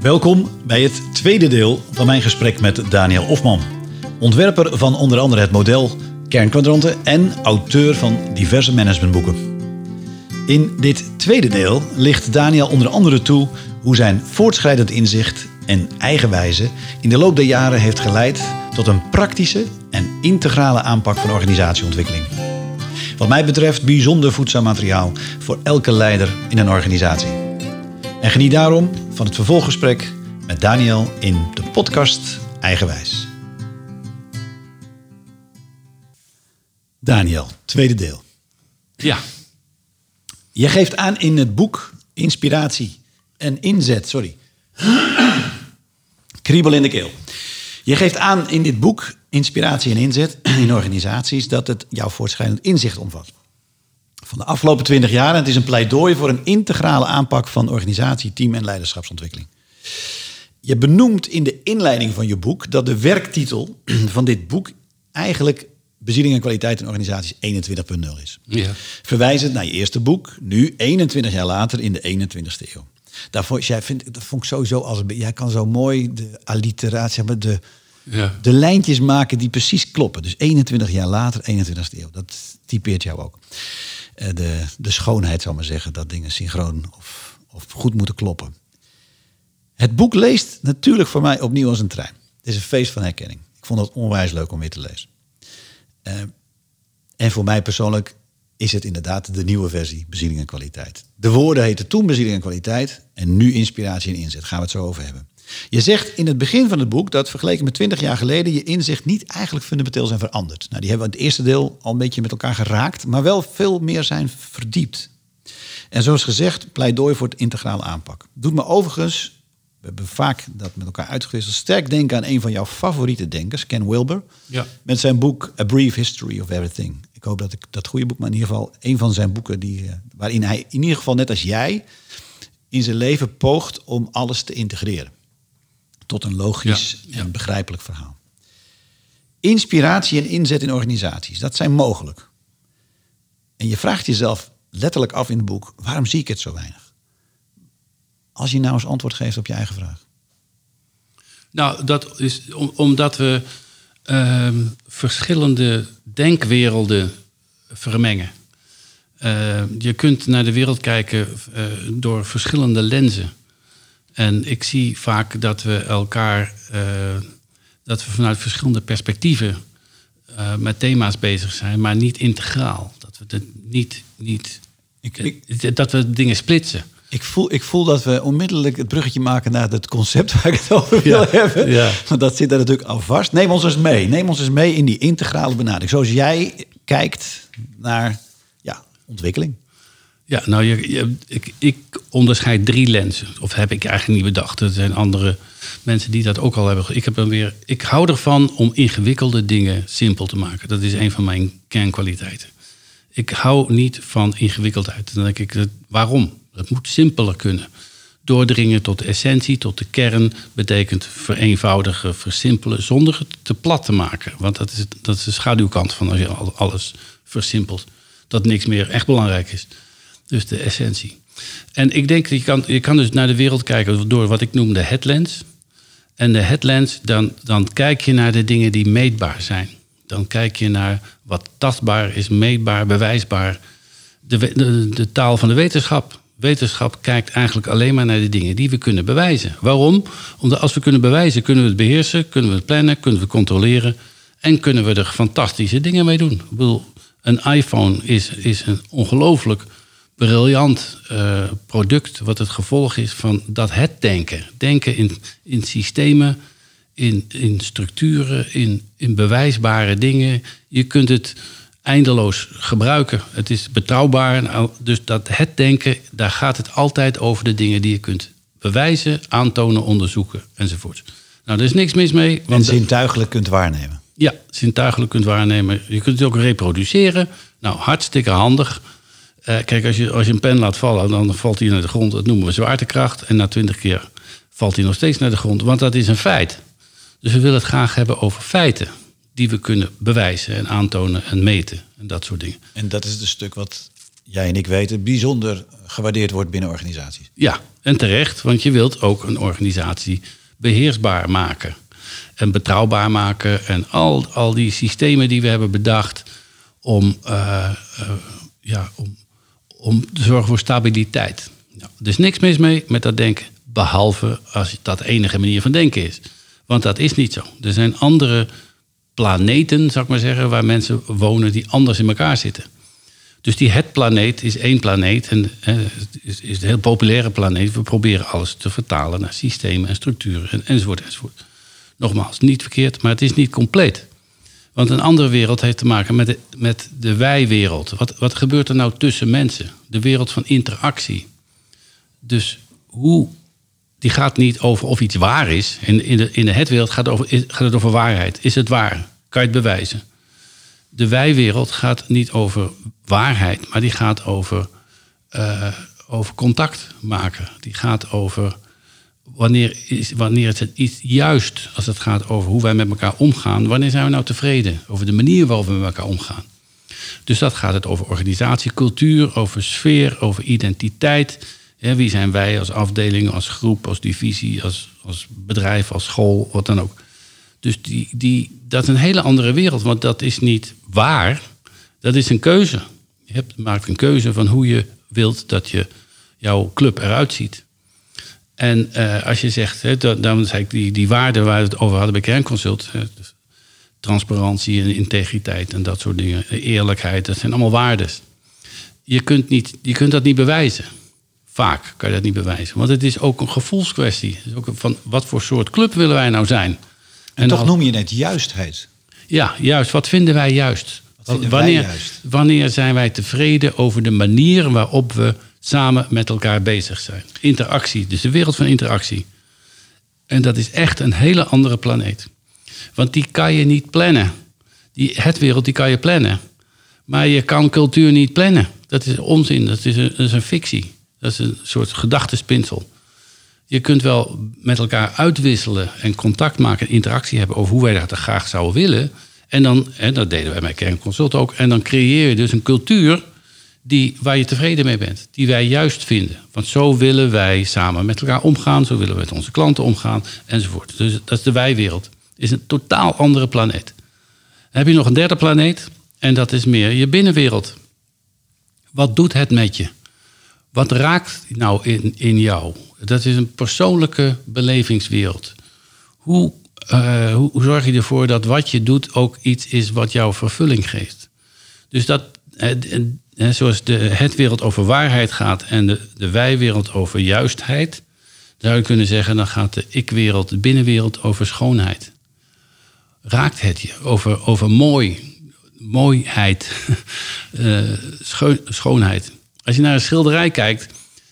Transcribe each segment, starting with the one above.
Welkom bij het tweede deel van mijn gesprek met Daniel Ofman. Ontwerper van onder andere het model Kernkwadranten en auteur van diverse managementboeken. In dit tweede deel licht Daniel onder andere toe hoe zijn voortschrijdend inzicht en eigenwijze in de loop der jaren heeft geleid tot een praktische en integrale aanpak van organisatieontwikkeling. Wat mij betreft bijzonder voedzaam materiaal voor elke leider in een organisatie. En geniet daarom van het vervolggesprek met Daniel in de podcast Eigenwijs. Daniel, tweede deel. Ja, Je geeft aan in het boek Inspiratie en Inzet, sorry. Kriebel in de keel. Je geeft aan in dit boek Inspiratie en Inzet in organisaties dat het jouw voortschrijdend inzicht omvat. Van de afgelopen twintig jaar en het is een pleidooi voor een integrale aanpak van organisatie, team en leiderschapsontwikkeling. Je benoemt in de inleiding van je boek dat de werktitel van dit boek eigenlijk bezieling en kwaliteit in organisaties 21.0 is. ja. Verwijzend naar je eerste boek, nu 21 jaar later in de 21ste eeuw. Daarvoor, jij vindt, dat vond ik sowieso als jij kan zo mooi de alliteratie, zeg maar, de, ja. de lijntjes maken die precies kloppen. Dus 21 jaar later, 21ste eeuw. Dat typeert jou ook. Eh, de, de schoonheid, zal maar zeggen, dat dingen synchroon of, of goed moeten kloppen. Het boek leest natuurlijk voor mij opnieuw als een trein. Het is een feest van herkenning. Ik vond het onwijs leuk om weer te lezen. Eh, en voor mij persoonlijk is het inderdaad de nieuwe versie, bezieling en kwaliteit. De woorden heten toen bezieling en kwaliteit en nu inspiratie en inzet. Gaan we het zo over hebben. Je zegt in het begin van het boek dat vergeleken met 20 jaar geleden je inzicht niet eigenlijk fundamenteel zijn veranderd. Nou, die hebben we in het eerste deel al een beetje met elkaar geraakt, maar wel veel meer zijn verdiept. En zoals gezegd, pleidooi voor het integrale aanpak. Doet me overigens, we hebben vaak dat met elkaar uitgewisseld, sterk denken aan een van jouw favoriete denkers, Ken Wilber. Ja. Met zijn boek A Brief History of Everything. Ik hoop dat ik dat goede boek, maar in ieder geval een van zijn boeken die, eh, waarin hij in ieder geval net als jij in zijn leven poogt om alles te integreren. Tot een logisch Ja, ja. en begrijpelijk verhaal. Inspiratie en inzet in organisaties, dat zijn mogelijk. En je vraagt jezelf letterlijk af in het boek, waarom zie ik het zo weinig? Als je nou eens antwoord geeft op je eigen vraag. Nou, dat is om- omdat we ehm, verschillende denkwerelden vermengen. Eh, je kunt naar de wereld kijken eh, door verschillende lenzen. En ik zie vaak dat we elkaar, eh, dat we vanuit verschillende perspectieven eh, met thema's bezig zijn, maar niet integraal. Dat we het niet, niet Ik, ik, eh, dat we dingen splitsen. ik, voel, ik voel dat we onmiddellijk het bruggetje maken naar het concept waar ik het over wil Ja, hebben. ja. Want dat zit er natuurlijk al vast. Neem ons eens mee. Neem ons eens mee in die integrale benadering. Zoals jij kijkt naar ja, ontwikkeling. Ja, nou, je, ik, ik onderscheid drie lenzen. Of heb ik eigenlijk niet bedacht. Er zijn andere mensen die dat ook al hebben. Ik, heb dan weer, ik hou ervan om ingewikkelde dingen simpel te maken. Dat is een van mijn kernkwaliteiten. Ik hou niet van ingewikkeldheid. Dan denk ik, waarom? Het moet simpeler kunnen. Doordringen tot de essentie, tot de kern, betekent vereenvoudigen, versimpelen, zonder het te plat te maken. Want dat is, dat is de schaduwkant van als je al- alles versimpelt. Dat niks meer echt belangrijk is. Dus de essentie. En ik denk, je kan, je kan dus naar de wereld kijken door wat ik noem de headlens. En de headlens, dan, dan kijk je naar de dingen die meetbaar zijn. Dan kijk je naar wat tastbaar is, meetbaar, bewijsbaar. De, de, taal van de wetenschap. Wetenschap kijkt eigenlijk alleen maar naar de dingen die we kunnen bewijzen. Waarom? Omdat als we kunnen bewijzen, kunnen we het beheersen, kunnen we het plannen, kunnen we controleren. En kunnen we er fantastische dingen mee doen. Ik bedoel, een iPhone is, is een ongelooflijk briljant eh, product, wat het gevolg is van dat het denken. Denken in, in systemen, in, in structuren, in, in bewijsbare dingen. Je kunt het eindeloos gebruiken. Het is betrouwbaar. Dus dat het denken, daar gaat het altijd over de dingen die je kunt bewijzen, aantonen, onderzoeken enzovoort. Nou, er is niks mis mee. En Want zintuigelijk kunt waarnemen. ja, zintuigelijk kunt waarnemen. Je kunt het ook reproduceren. Nou, hartstikke handig. Eh, kijk, als je, als je een pen laat vallen, dan valt hij naar de grond. Dat noemen we zwaartekracht. En na twintig keer valt hij nog steeds naar de grond. Want dat is een feit. Dus we willen het graag hebben over feiten. Die we kunnen bewijzen en aantonen en meten. En dat soort dingen. En dat is het stuk wat jij en ik weten bijzonder gewaardeerd wordt binnen organisaties. Ja, en terecht, want je wilt ook een organisatie beheersbaar maken. En betrouwbaar maken. En al, al die systemen die we hebben bedacht om, uh, uh, ja, om, om te zorgen voor stabiliteit. Nou, er is niks mis mee met dat denken, behalve als dat enige manier van denken is. Want dat is niet zo. Er zijn andere planeten, zou ik maar zeggen, waar mensen wonen die anders in elkaar zitten. Dus die het planeet is één planeet en is, is een heel populaire planeet. We proberen alles te vertalen naar systemen en structuren en, enzovoort enzovoort. Nogmaals, niet verkeerd, maar het is niet compleet. Want een andere wereld heeft te maken met de, met de wij-wereld. Wat, wat gebeurt er nou tussen mensen? De wereld van interactie. Dus hoe, die gaat niet over of iets waar is. In, in de, in de het-wereld gaat, over, gaat het over waarheid. Is het waar? Kan je het bewijzen? De wij-wereld gaat niet over waarheid, maar die gaat over, uh, over contact maken. Die gaat over wanneer, is, wanneer het iets juist, als het gaat over hoe wij met elkaar omgaan, wanneer zijn we nou tevreden over de manier waarop we met elkaar omgaan. Dus dat gaat het over organisatie, cultuur, over sfeer, over identiteit. Wie zijn wij als afdeling, als groep, als divisie, als, als bedrijf, als school, wat dan ook. Dus die, die, dat is een hele andere wereld, want dat is niet waar. Dat is een keuze. Je hebt, maakt een keuze van hoe je wilt dat je, jouw club eruit ziet. En uh, als je zegt, hè, dan zei ik die, die waarden waar we het over hadden bij Kernconsult. Hè, dus transparantie en integriteit en dat soort dingen. Eerlijkheid, dat zijn allemaal waarden. Je kunt, niet, je kunt dat niet bewijzen. Vaak kan je dat niet bewijzen. Want het is ook een gevoelskwestie. Het is ook van wat voor soort club willen wij nou zijn? En, en toch noem je het juistheid. Ja, juist. Wat vinden wij juist? wanneer, wanneer zijn wij tevreden over de manier waarop we samen met elkaar bezig zijn? Interactie, dus de wereld van interactie. En dat is echt een hele andere planeet. Want die kan je niet plannen. Die, het wereld die kan je plannen. Maar je kan cultuur niet plannen. Dat is onzin, dat is een, dat is een fictie. Dat is een soort gedachtespinsel. Je kunt wel met elkaar uitwisselen en contact maken en interactie hebben over hoe wij dat graag zouden willen. En dan, en dat deden wij met Kernconsult ook. En dan creëer je dus een cultuur die, waar je tevreden mee bent. Die wij juist vinden. Want zo willen wij samen met elkaar omgaan. Zo willen we met onze klanten omgaan. Enzovoort. Dus dat is de wijwereld. is een totaal andere planeet. Heb je nog een derde planeet. En dat is meer je binnenwereld. Wat doet het met je? Wat raakt nou in, in jou? Dat is een persoonlijke belevingswereld. Hoe uh, hoe, zorg je ervoor dat wat je doet ook iets is wat jou vervulling geeft? Dus dat, zoals de het-wereld over waarheid gaat en de, de wij-wereld over juistheid, zou je kunnen zeggen, dan gaat de ik-wereld, de binnenwereld over schoonheid. Raakt het je over, over mooi, mooiheid, uh, schoonheid. Als je naar een schilderij kijkt,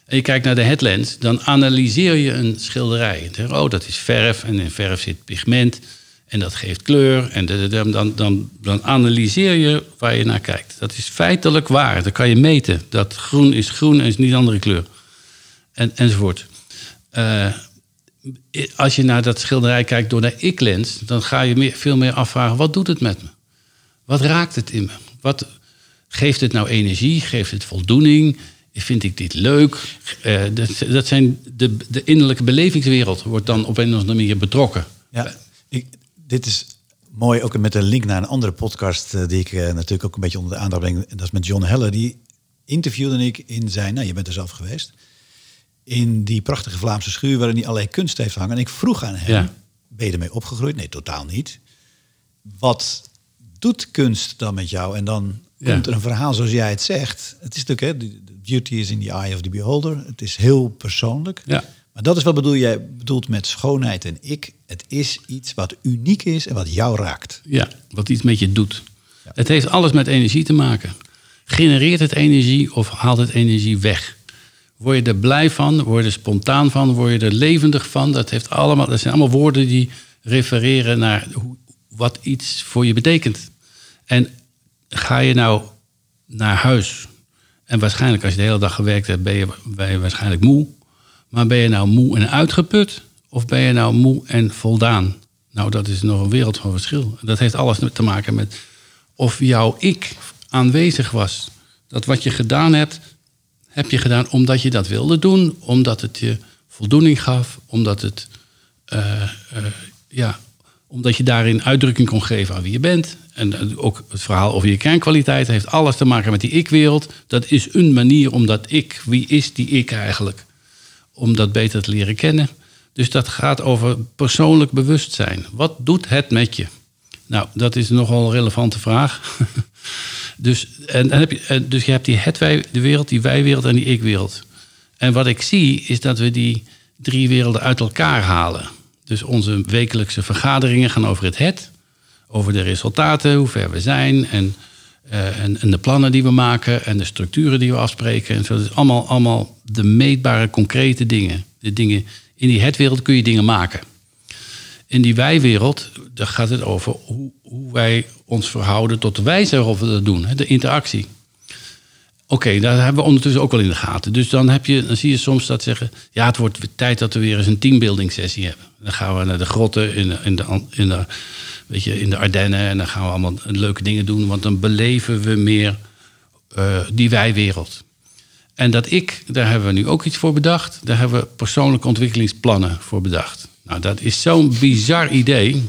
en je kijkt naar de headlands, dan analyseer je een schilderij. Oh, dat is verf en in verf zit pigment en dat geeft kleur. En dan, dan, dan, analyseer je waar je naar kijkt. Dat is feitelijk waar. Dat kan je meten. Dat groen is groen en is niet andere kleur. En, enzovoort. Uh, als je naar dat schilderij kijkt door de ik-lens, dan ga je meer, veel meer afvragen: wat doet het met me? Wat raakt het in me? Wat, geeft het nou energie? Geeft het voldoening? Vind ik dit leuk? Uh, dat, dat, zijn de, de innerlijke belevingswereld wordt dan op een of andere manier betrokken. Ja, dit is mooi ook met een link naar een andere podcast uh, die ik uh, natuurlijk ook een beetje onder de aandacht breng. Dat is met John Heller. Die interviewde ik in zijn, nou je bent er zelf geweest, in die prachtige Vlaamse schuur waarin hij allerlei kunst heeft hangen. En ik vroeg aan hem, ja. ben je ermee opgegroeid? Nee, totaal niet. Wat doet kunst dan met jou? En dan komt er een verhaal zoals jij het zegt. Het is natuurlijk, hè, beauty is in the eye of the beholder. Het is heel persoonlijk. Ja. Maar dat is wat bedoel jij bedoelt met schoonheid en ik. Het is iets wat uniek is en wat jou raakt. Ja, wat iets met je doet. Het heeft alles met energie te maken. Genereert het energie of haalt het energie weg? Word je er blij van? Word je er spontaan van? Word je er levendig van? Dat, heeft allemaal, dat zijn allemaal woorden die refereren naar hoe, wat iets voor je betekent. En ga je nou naar huis en waarschijnlijk als je de hele dag gewerkt hebt, ben je, ben je waarschijnlijk moe. Maar ben je nou moe en uitgeput? Of ben je nou moe en voldaan? Nou, dat is nog een wereld van verschil. Dat heeft alles te maken met of jouw ik aanwezig was. Dat wat je gedaan hebt, heb je gedaan omdat je dat wilde doen, omdat het je voldoening gaf, omdat, het, eh, eh, ja, omdat je daarin uitdrukking kon geven aan wie je bent. En eh, ook het verhaal over je kernkwaliteit heeft alles te maken met die ik-wereld. Dat is een manier om dat ik, wie is die ik eigenlijk, om dat beter te leren kennen. Dus dat gaat over persoonlijk bewustzijn. Wat doet het met je? Nou, dat is nogal een relevante vraag. dus, en, en heb je, dus je hebt die het wij, de wereld, die wij-wereld en die ik-wereld. En wat ik zie is dat we die drie werelden uit elkaar halen. Dus onze wekelijkse vergaderingen gaan over het het, over de resultaten, hoe ver we zijn en, uh, en, en, de plannen die we maken en de structuren die we afspreken. En zo. Dus allemaal, allemaal de meetbare, concrete dingen. De dingen. In die het-wereld kun je dingen maken. In die wij-wereld, daar gaat het over hoe, hoe wij ons verhouden tot de wijze waarop we dat doen, de interactie. Oké, daar hebben we ondertussen ook wel in de gaten. Dus dan, heb je, dan zie je soms dat zeggen... ja, het wordt tijd dat we weer eens een teambuilding sessie hebben. Dan gaan we naar de grotten in in de, in de, weet je, in de Ardennen... en dan gaan we allemaal leuke dingen doen... want dan beleven we meer uh, die wij-wereld. En dat ik, daar hebben we nu ook iets voor bedacht. Daar hebben we persoonlijke ontwikkelingsplannen voor bedacht. Nou, dat is zo'n bizar idee.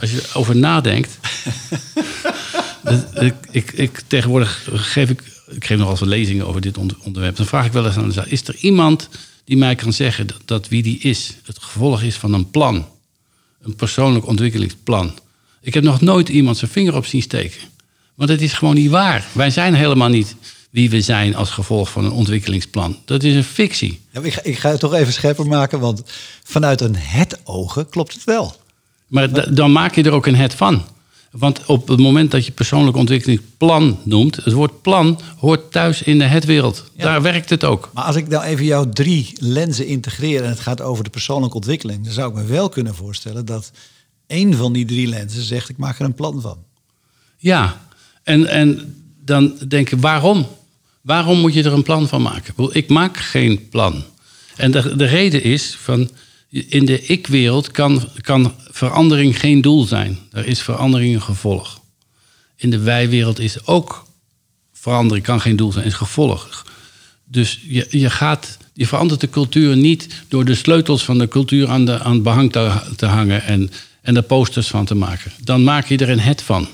Als je erover nadenkt... ik, ik, ik, tegenwoordig geef ik ik geef nog eens lezingen over dit onderwerp. Dan vraag ik wel eens aan de is er iemand die mij kan zeggen dat, dat, wie die is het gevolg is van een plan? Een persoonlijk ontwikkelingsplan. Ik heb nog nooit iemand zijn vinger op zien steken. Want het is gewoon niet waar. Wij zijn helemaal niet wie we zijn als gevolg van een ontwikkelingsplan. Dat is een fictie. Ja, ik, ga, ik, ga, het toch even scherper maken, want vanuit een het-ogen klopt het wel. Maar dan maak je er ook een het van. Want op het moment dat je persoonlijk ontwikkelingsplan noemt, het woord plan hoort thuis in de het-wereld. Daar werkt het ook. Maar als ik nou even jouw drie lenzen integreer en het gaat over de persoonlijke ontwikkeling, dan zou ik me wel kunnen voorstellen dat één van die drie lenzen zegt: ik maak er een plan van. Ja, en, en dan denk je, waarom? Waarom moet je er een plan van maken? Ik maak geen plan. En de, de reden is van in de ik-wereld kan, kan verandering geen doel zijn. Er is verandering een gevolg. In de wij-wereld is ook verandering kan geen doel zijn, is gevolg. Dus je, je, gaat, je verandert de cultuur niet door de sleutels van de cultuur aan, de, aan het behang te, te hangen en, en er posters van te maken. Dan maak je er een het van.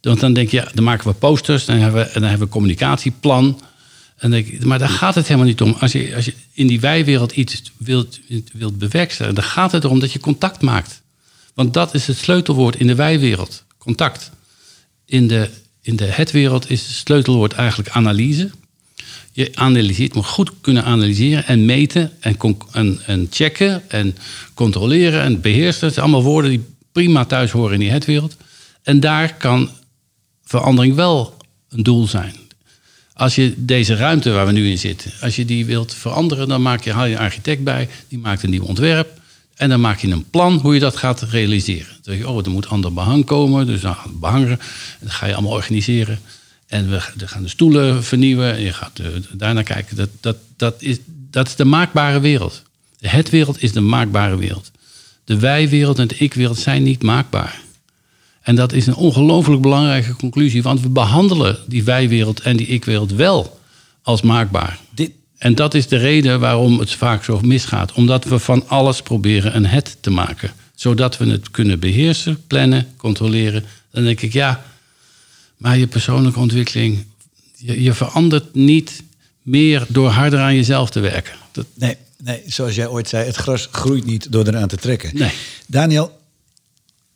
Want dan denk je, ja, dan maken we posters, dan hebben we, en dan hebben we een communicatieplan. En denk, maar daar gaat het helemaal niet om. Als je, als je in die wijwereld iets wilt, wilt bewerkstelligen, dan gaat het erom dat je contact maakt. Want dat is het sleutelwoord in de wijwereld: contact. In de, in de het-wereld is het sleutelwoord eigenlijk analyse. Je analyseert, moet goed kunnen analyseren en meten en, en, en checken en controleren en beheersen. Dat zijn allemaal woorden die prima thuis horen in die het-wereld. En daar kan verandering wel een doel zijn. Als je deze ruimte waar we nu in zitten, als je die wilt veranderen, dan maak je, haal je een architect bij, die maakt een nieuw ontwerp. En dan maak je een plan hoe je dat gaat realiseren. Dan denk je, oh, er moet ander behang komen, dus dan behangen. En dat ga je allemaal organiseren. En we, gaan de stoelen vernieuwen. En je gaat uh, daarnaar kijken. Dat, dat, dat, is, dat is de maakbare wereld. Het wereld is de maakbare wereld. De wij-wereld en de ik-wereld zijn niet maakbaar. En dat is een ongelooflijk belangrijke conclusie, want we behandelen die wij-wereld en die ik-wereld wel als maakbaar. Dit... En dat is de reden waarom het vaak zo misgaat. Omdat we van alles proberen een het te maken. Zodat we het kunnen beheersen, plannen, controleren. Dan denk ik, ja, maar je persoonlijke ontwikkeling, je, je verandert niet meer door harder aan jezelf te werken. Dat... Nee, nee, zoals jij ooit zei, het gras groeit niet door eraan te trekken. Nee. Daniel,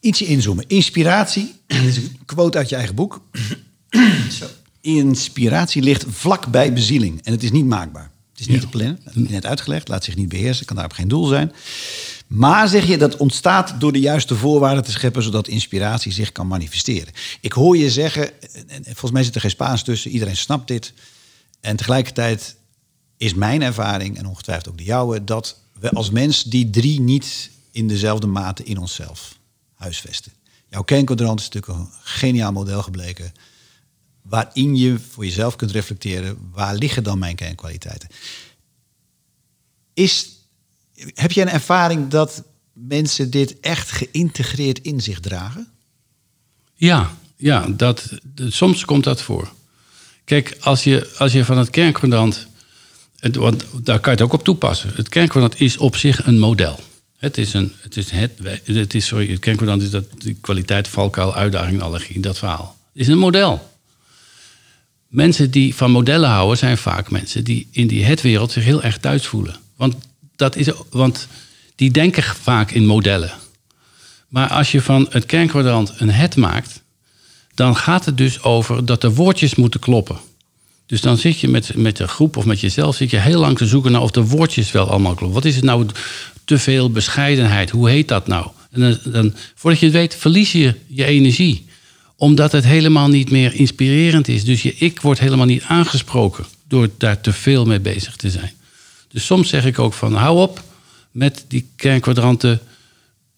ietsje inzoomen. Inspiratie, dit is een quote uit je eigen boek. Zo. Inspiratie ligt vlak bij bezieling en het is niet maakbaar. Het is niet te plannen, dat heb ik net uitgelegd, laat zich niet beheersen, kan daarop geen doel zijn. Maar zeg je dat ontstaat door de juiste voorwaarden te scheppen, zodat inspiratie zich kan manifesteren. Ik hoor je zeggen, en volgens mij zit er geen Spaans tussen, iedereen snapt dit. En tegelijkertijd is mijn ervaring, en ongetwijfeld ook de jouwe, dat we als mens die drie niet in dezelfde mate in onszelf huisvesten. Jouw kernkwadrant is natuurlijk een geniaal model gebleken. Waarin je voor jezelf kunt reflecteren, waar liggen dan mijn kernkwaliteiten? Is, heb je een ervaring dat mensen dit echt geïntegreerd in zich dragen? Ja, ja dat, soms komt dat voor. Kijk, als je, als je van het Het, want daar kan je het ook op toepassen. Het kernkwadrant is op zich een model. Het is een, het is het, het is, sorry, het kernkwadrant is dat die kwaliteit, valkuil, uitdaging, allergie, dat verhaal. Het is een model. Mensen die van modellen houden zijn vaak mensen die in die het-wereld zich heel erg thuis voelen. Want, dat is, want die denken vaak in modellen. Maar als je van het kernkwadrant een het maakt, dan gaat het dus over dat de woordjes moeten kloppen. Dus dan zit je met, met de groep of met jezelf zit je heel lang te zoeken naar of de woordjes wel allemaal kloppen. Wat is het nou te veel bescheidenheid? Hoe heet dat nou? En dan, dan, voordat je het weet, verlies je je energie. Omdat het helemaal niet meer inspirerend is. Dus je ik wordt helemaal niet aangesproken door daar te veel mee bezig te zijn. Dus soms zeg ik ook van hou op met die kernkwadranten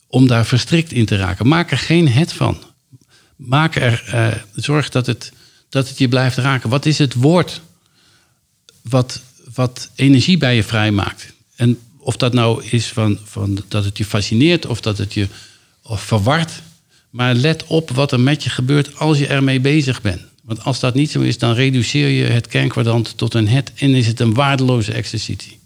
om daar verstrikt in te raken. Maak er geen het van. Maak er, uh, zorg dat het, dat het je blijft raken. Wat is het woord wat, wat energie bij je vrijmaakt? En of dat nou is van, van dat het je fascineert of dat het je of verward. Maar let op wat er met je gebeurt als je ermee bezig bent. Want als dat niet zo is, dan reduceer je het kernkwadrant tot een het en is het een waardeloze exercitie.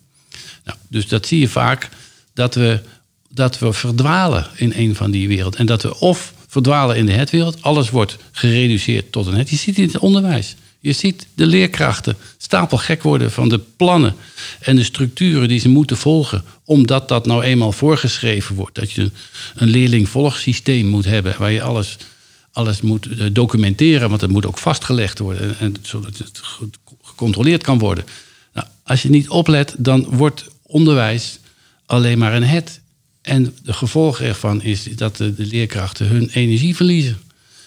Nou, dus dat zie je vaak dat we, dat we verdwalen in een van die werelden. En dat we of verdwalen in de het-wereld, alles wordt gereduceerd tot een het. Je ziet het in het onderwijs. Je ziet de leerkrachten stapelgek worden van de plannen en de structuren die ze moeten volgen, omdat dat nou eenmaal voorgeschreven wordt. Dat je een leerlingvolgsysteem moet hebben waar je alles, alles moet eh, documenteren, want het moet ook vastgelegd worden, en, zodat het gecontroleerd kan worden. Als je niet oplet, dan wordt onderwijs alleen maar een het. En de gevolg ervan is dat de, leerkrachten hun energie verliezen.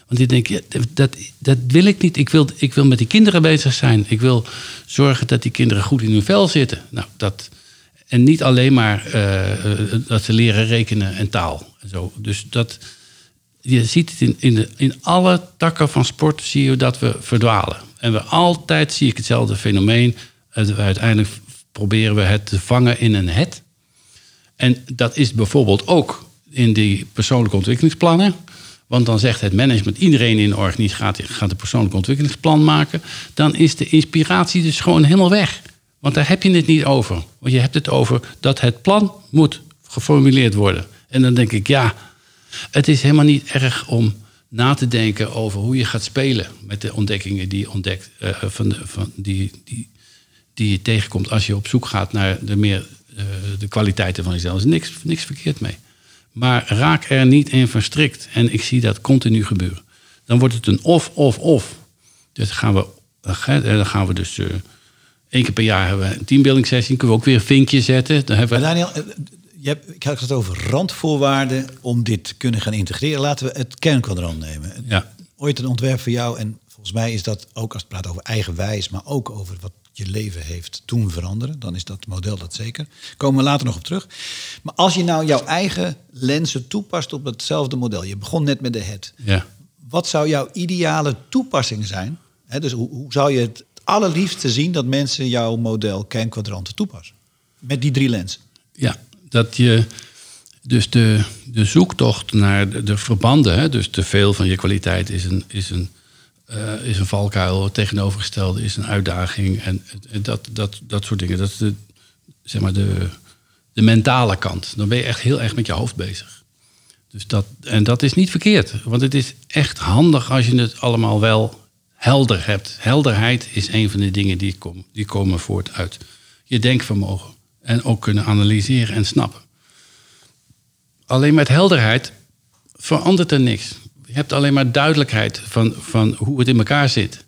Want die denken, dat, dat wil ik niet. Ik wil, ik wil met die kinderen bezig zijn. Ik wil zorgen dat die kinderen goed in hun vel zitten. Nou, dat, en niet alleen maar uh, dat ze leren rekenen en taal. En zo. Dus dat, je ziet het in, in, de, in alle takken van sport, zie je dat we verdwalen. En we altijd zie ik hetzelfde fenomeen. Uiteindelijk proberen we het te vangen in een het. En dat is bijvoorbeeld ook in die persoonlijke ontwikkelingsplannen. Want dan zegt het management, iedereen in de organisatie gaat, een persoonlijk ontwikkelingsplan maken. Dan is de inspiratie dus gewoon helemaal weg. Want daar heb je het niet over. Want je hebt het over dat het plan moet geformuleerd worden. En dan denk ik, ja, het is helemaal niet erg om na te denken over hoe je gaat spelen met de ontdekkingen die, ontdekt, uh, van de, van die, die, die je tegenkomt als je op zoek gaat naar de, meer, uh, de kwaliteiten van jezelf. Er is niks, niks verkeerd mee. Maar raak er niet in verstrikt. En ik zie dat continu gebeuren. Dan wordt het een of, of, of. Dus gaan we, dan gaan we dus uh, één keer per jaar hebben we een teambuilding sessie. Kunnen we ook weer een vinkje zetten. Dan hebben we... Daniel, eh, je hebt, ik had het over randvoorwaarden om dit te kunnen gaan integreren. Laten we het kernkwadrant nemen. Ja. Ooit een ontwerp voor jou. En volgens mij is dat ook als het praat over eigenwijs, maar ook over wat je leven heeft toen veranderen. Dan is dat model dat zeker. Komen we later nog op terug. Maar als je nou jouw eigen lenzen toepast op hetzelfde model. Je begon net met de het. Ja. Wat zou jouw ideale toepassing zijn? dus hoe, hoe, zou je het allerliefste zien dat mensen jouw model kernkwadranten toepassen? Met die drie lenzen. Ja, dat je dus de, de zoektocht naar de, de verbanden, hè, dus te veel van je kwaliteit is een, is een uh, is een valkuil, het tegenovergestelde is een uitdaging en, dat, dat, dat soort dingen. Dat is de, zeg maar de, de mentale kant. Dan ben je echt heel erg met je hoofd bezig. Dus dat, en dat is niet verkeerd, want het is echt handig als je het allemaal wel helder hebt. Helderheid is een van de dingen die, kom, die komen voort uit je denkvermogen. En ook kunnen analyseren en snappen. Alleen met helderheid verandert er niks. Je hebt alleen maar duidelijkheid van, van hoe het in elkaar zit.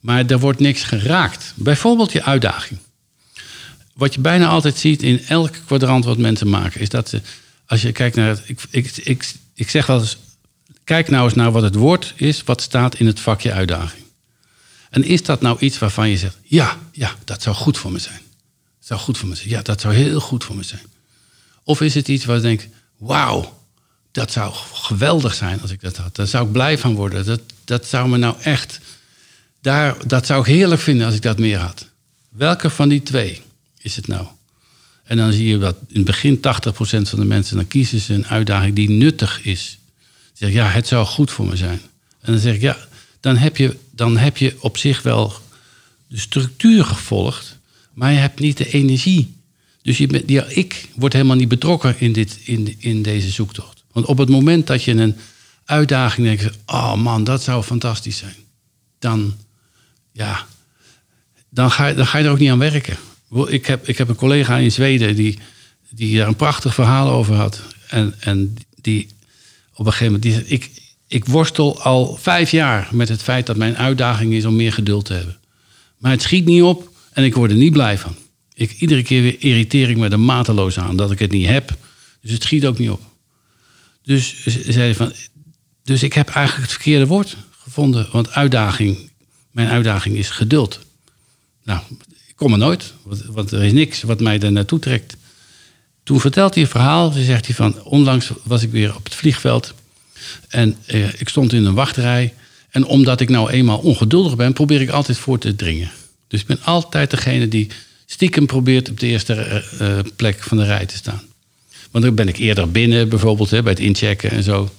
Maar er wordt niks geraakt. Bijvoorbeeld je uitdaging. Wat je bijna altijd ziet in elk kwadrant wat mensen maken, is dat ze, als je kijkt naar het. Ik, ik, ik, ik zeg wel eens: kijk nou eens naar wat het woord is, wat staat in het vakje uitdaging. En is dat nou iets waarvan je zegt: ja, ja, dat zou goed voor me zijn? Dat zou goed voor me zijn. Ja, dat zou heel goed voor me zijn. Of is het iets waar je denkt: wauw, dat zou geweldig zijn als ik dat had. Daar zou ik blij van worden. Dat, dat zou me nou echt. Daar, dat zou ik heerlijk vinden als ik dat meer had. Welke van die twee is het nou? En dan zie je dat in het begin 80% van de mensen, dan kiezen ze een uitdaging die nuttig is. Ze zeggen, ja, het zou goed voor me zijn. En dan zeg ik, ja, dan heb je, dan heb je op zich wel de structuur gevolgd Maar je hebt niet de energie. Dus je ja, ik word helemaal niet betrokken in, dit, in, in deze zoektocht. Want op het moment dat je een uitdaging denkt... oh man, dat zou fantastisch zijn. Dan, ja, dan, ga, dan ga je er ook niet aan werken. Ik heb, ik heb een collega in Zweden die, die daar een prachtig verhaal over had. En, en die op een gegeven moment... Die, ik, ik worstel al vijf jaar met het feit dat mijn uitdaging is om meer geduld te hebben. Maar het schiet niet op en ik word er niet blij van. Ik, iedere keer weer irriteer ik me er mateloos aan dat ik het niet heb. Dus het schiet ook niet op. Dus, zei van, dus ik heb eigenlijk het verkeerde woord gevonden. Want uitdaging, mijn uitdaging is geduld. Nou, ik kom er nooit, want er is niks wat mij daar naartoe trekt. Toen vertelt hij een verhaal. Ze zegt hij van, onlangs was ik weer op het vliegveld. En eh, ik stond in een wachtrij. En omdat ik nou eenmaal ongeduldig ben, probeer ik altijd voor te dringen. Dus ik ben altijd degene die stiekem probeert op de eerste uh, plek van de rij te staan. Want dan ben ik eerder binnen, bijvoorbeeld hè, bij het inchecken en zo.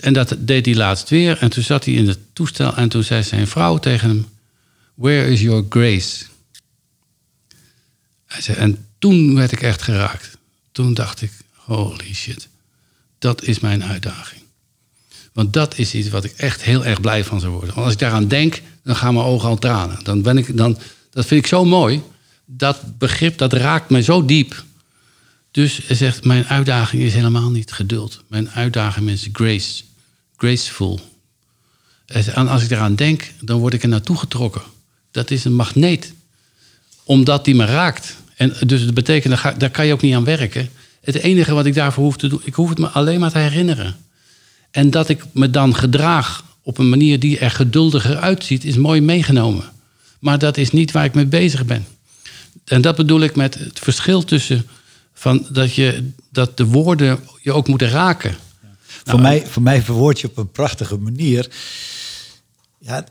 En dat deed hij laatst weer. En toen zat hij in het toestel en toen zei zijn vrouw tegen hem: Where is your grace? Hij zei, en toen werd ik echt geraakt. Toen dacht ik: Holy shit, dat is mijn uitdaging. Want dat is iets wat ik echt heel erg blij van zou worden. Want als ik daaraan denk, dan gaan mijn ogen al tranen. Dan ben ik, dan, dat vind ik zo mooi. Dat begrip, dat raakt me zo diep. Dus hij zegt, mijn uitdaging is helemaal niet geduld. Mijn uitdaging is grace. Graceful. En als ik eraan denk, dan word ik er naartoe getrokken. Dat is een magneet. Omdat die me raakt. En dus dat betekent, daar kan je ook niet aan werken. Het enige wat ik daarvoor hoef te doen, ik hoef het me alleen maar te herinneren. En dat ik me dan gedraag op een manier die er geduldiger uitziet, is mooi meegenomen. Maar dat is niet waar ik mee bezig ben. En dat bedoel ik met het verschil tussen van dat, je, dat de woorden je ook moeten raken. voor, mij, voor mij verwoord je op een prachtige manier. Ja,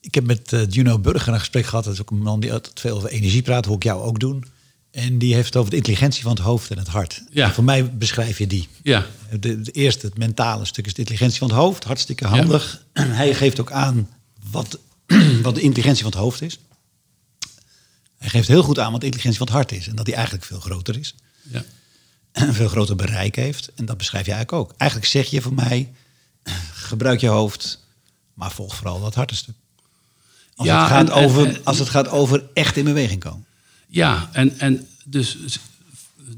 ik heb met uh, Juno Burger een gesprek gehad. Dat is ook een man die altijd veel over energie praat, hoe ik jou ook doen. En die heeft het over de intelligentie van het hoofd en het hart. Ja. voor mij beschrijf je die. Ja. De, de, eerste, het mentale stuk, is de intelligentie van het hoofd. Hartstikke handig. Ja. Hij geeft ook aan wat, wat de intelligentie van het hoofd is. Hij geeft heel goed aan wat de intelligentie van het hart is. En dat die eigenlijk veel groter is. Ja. Een veel groter bereik heeft. En dat beschrijf je eigenlijk ook. Eigenlijk zeg je voor mij, gebruik je hoofd, maar volg vooral dat hartenstuk. Als, ja, het gaat over, als het gaat over echt in beweging komen. Ja, en, en dus,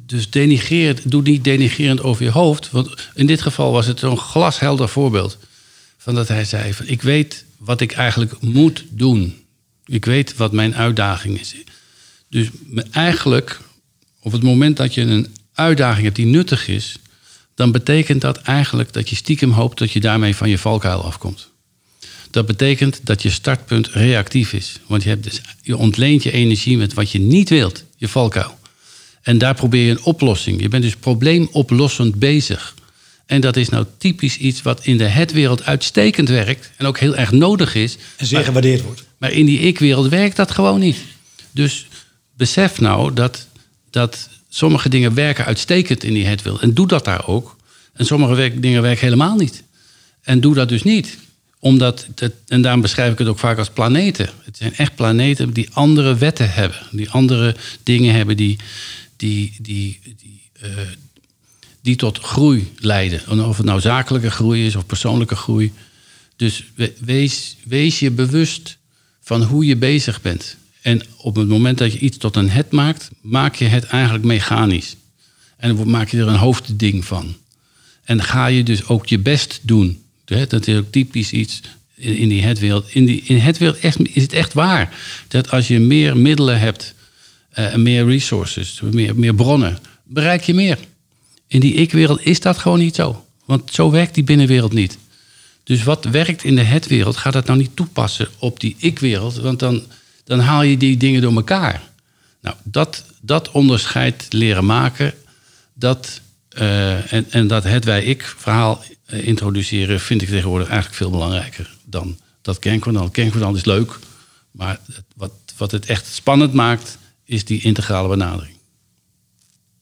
dus denigreer, doe niet denigerend over je hoofd. Want in dit geval was het zo'n glashelder voorbeeld. Van dat hij zei: van, Ik weet wat ik eigenlijk moet doen. Ik weet wat mijn uitdaging is. Dus eigenlijk, op het moment dat je een uitdaging hebt die nuttig is, dan betekent dat eigenlijk dat je stiekem hoopt dat je daarmee van je valkuil afkomt. Dat betekent dat je startpunt reactief is. Want je, hebt dus, je ontleent je energie met wat je niet wilt, je valkuil. En daar probeer je een oplossing. Je bent dus probleemoplossend bezig. En dat is nou typisch iets wat in de het-wereld uitstekend werkt. En ook heel erg nodig is. En zeer gewaardeerd wordt. Maar in die ik-wereld werkt dat gewoon niet. Dus besef nou dat, dat sommige dingen werken uitstekend in die het-wereld. En doe dat daar ook. En sommige dingen werken helemaal niet. En doe dat dus niet omdat, het, en daarom beschrijf ik het ook vaak als planeten. Het zijn echt planeten die andere wetten hebben. Die andere dingen hebben die, die, die, die, uh, die tot groei leiden. Of het nou zakelijke groei is of persoonlijke groei. Dus wees, wees je bewust van hoe je bezig bent. En op het moment dat je iets tot een het maakt, maak je het eigenlijk mechanisch. En dan maak je er een hoofdding van. En ga je dus ook je best doen. Dat is ook typisch iets in die hetwereld. In, die, in het wereld is het echt waar. Dat als je meer middelen hebt, uh, meer resources, meer, meer bronnen, bereik je meer. In die ik-wereld is dat gewoon niet zo. Want zo werkt die binnenwereld niet. Dus wat werkt in de het-wereld, gaat dat nou niet toepassen op die ik-wereld. Want dan, dan haal je die dingen door elkaar. Nou, dat, dat onderscheid leren maken, dat, uh, en, en dat het wij-ik-verhaal eh, introduceren, vind ik tegenwoordig eigenlijk veel belangrijker dan dat kernkwadant. Kernkwadant is leuk, maar wat, wat het echt spannend maakt, is die integrale benadering.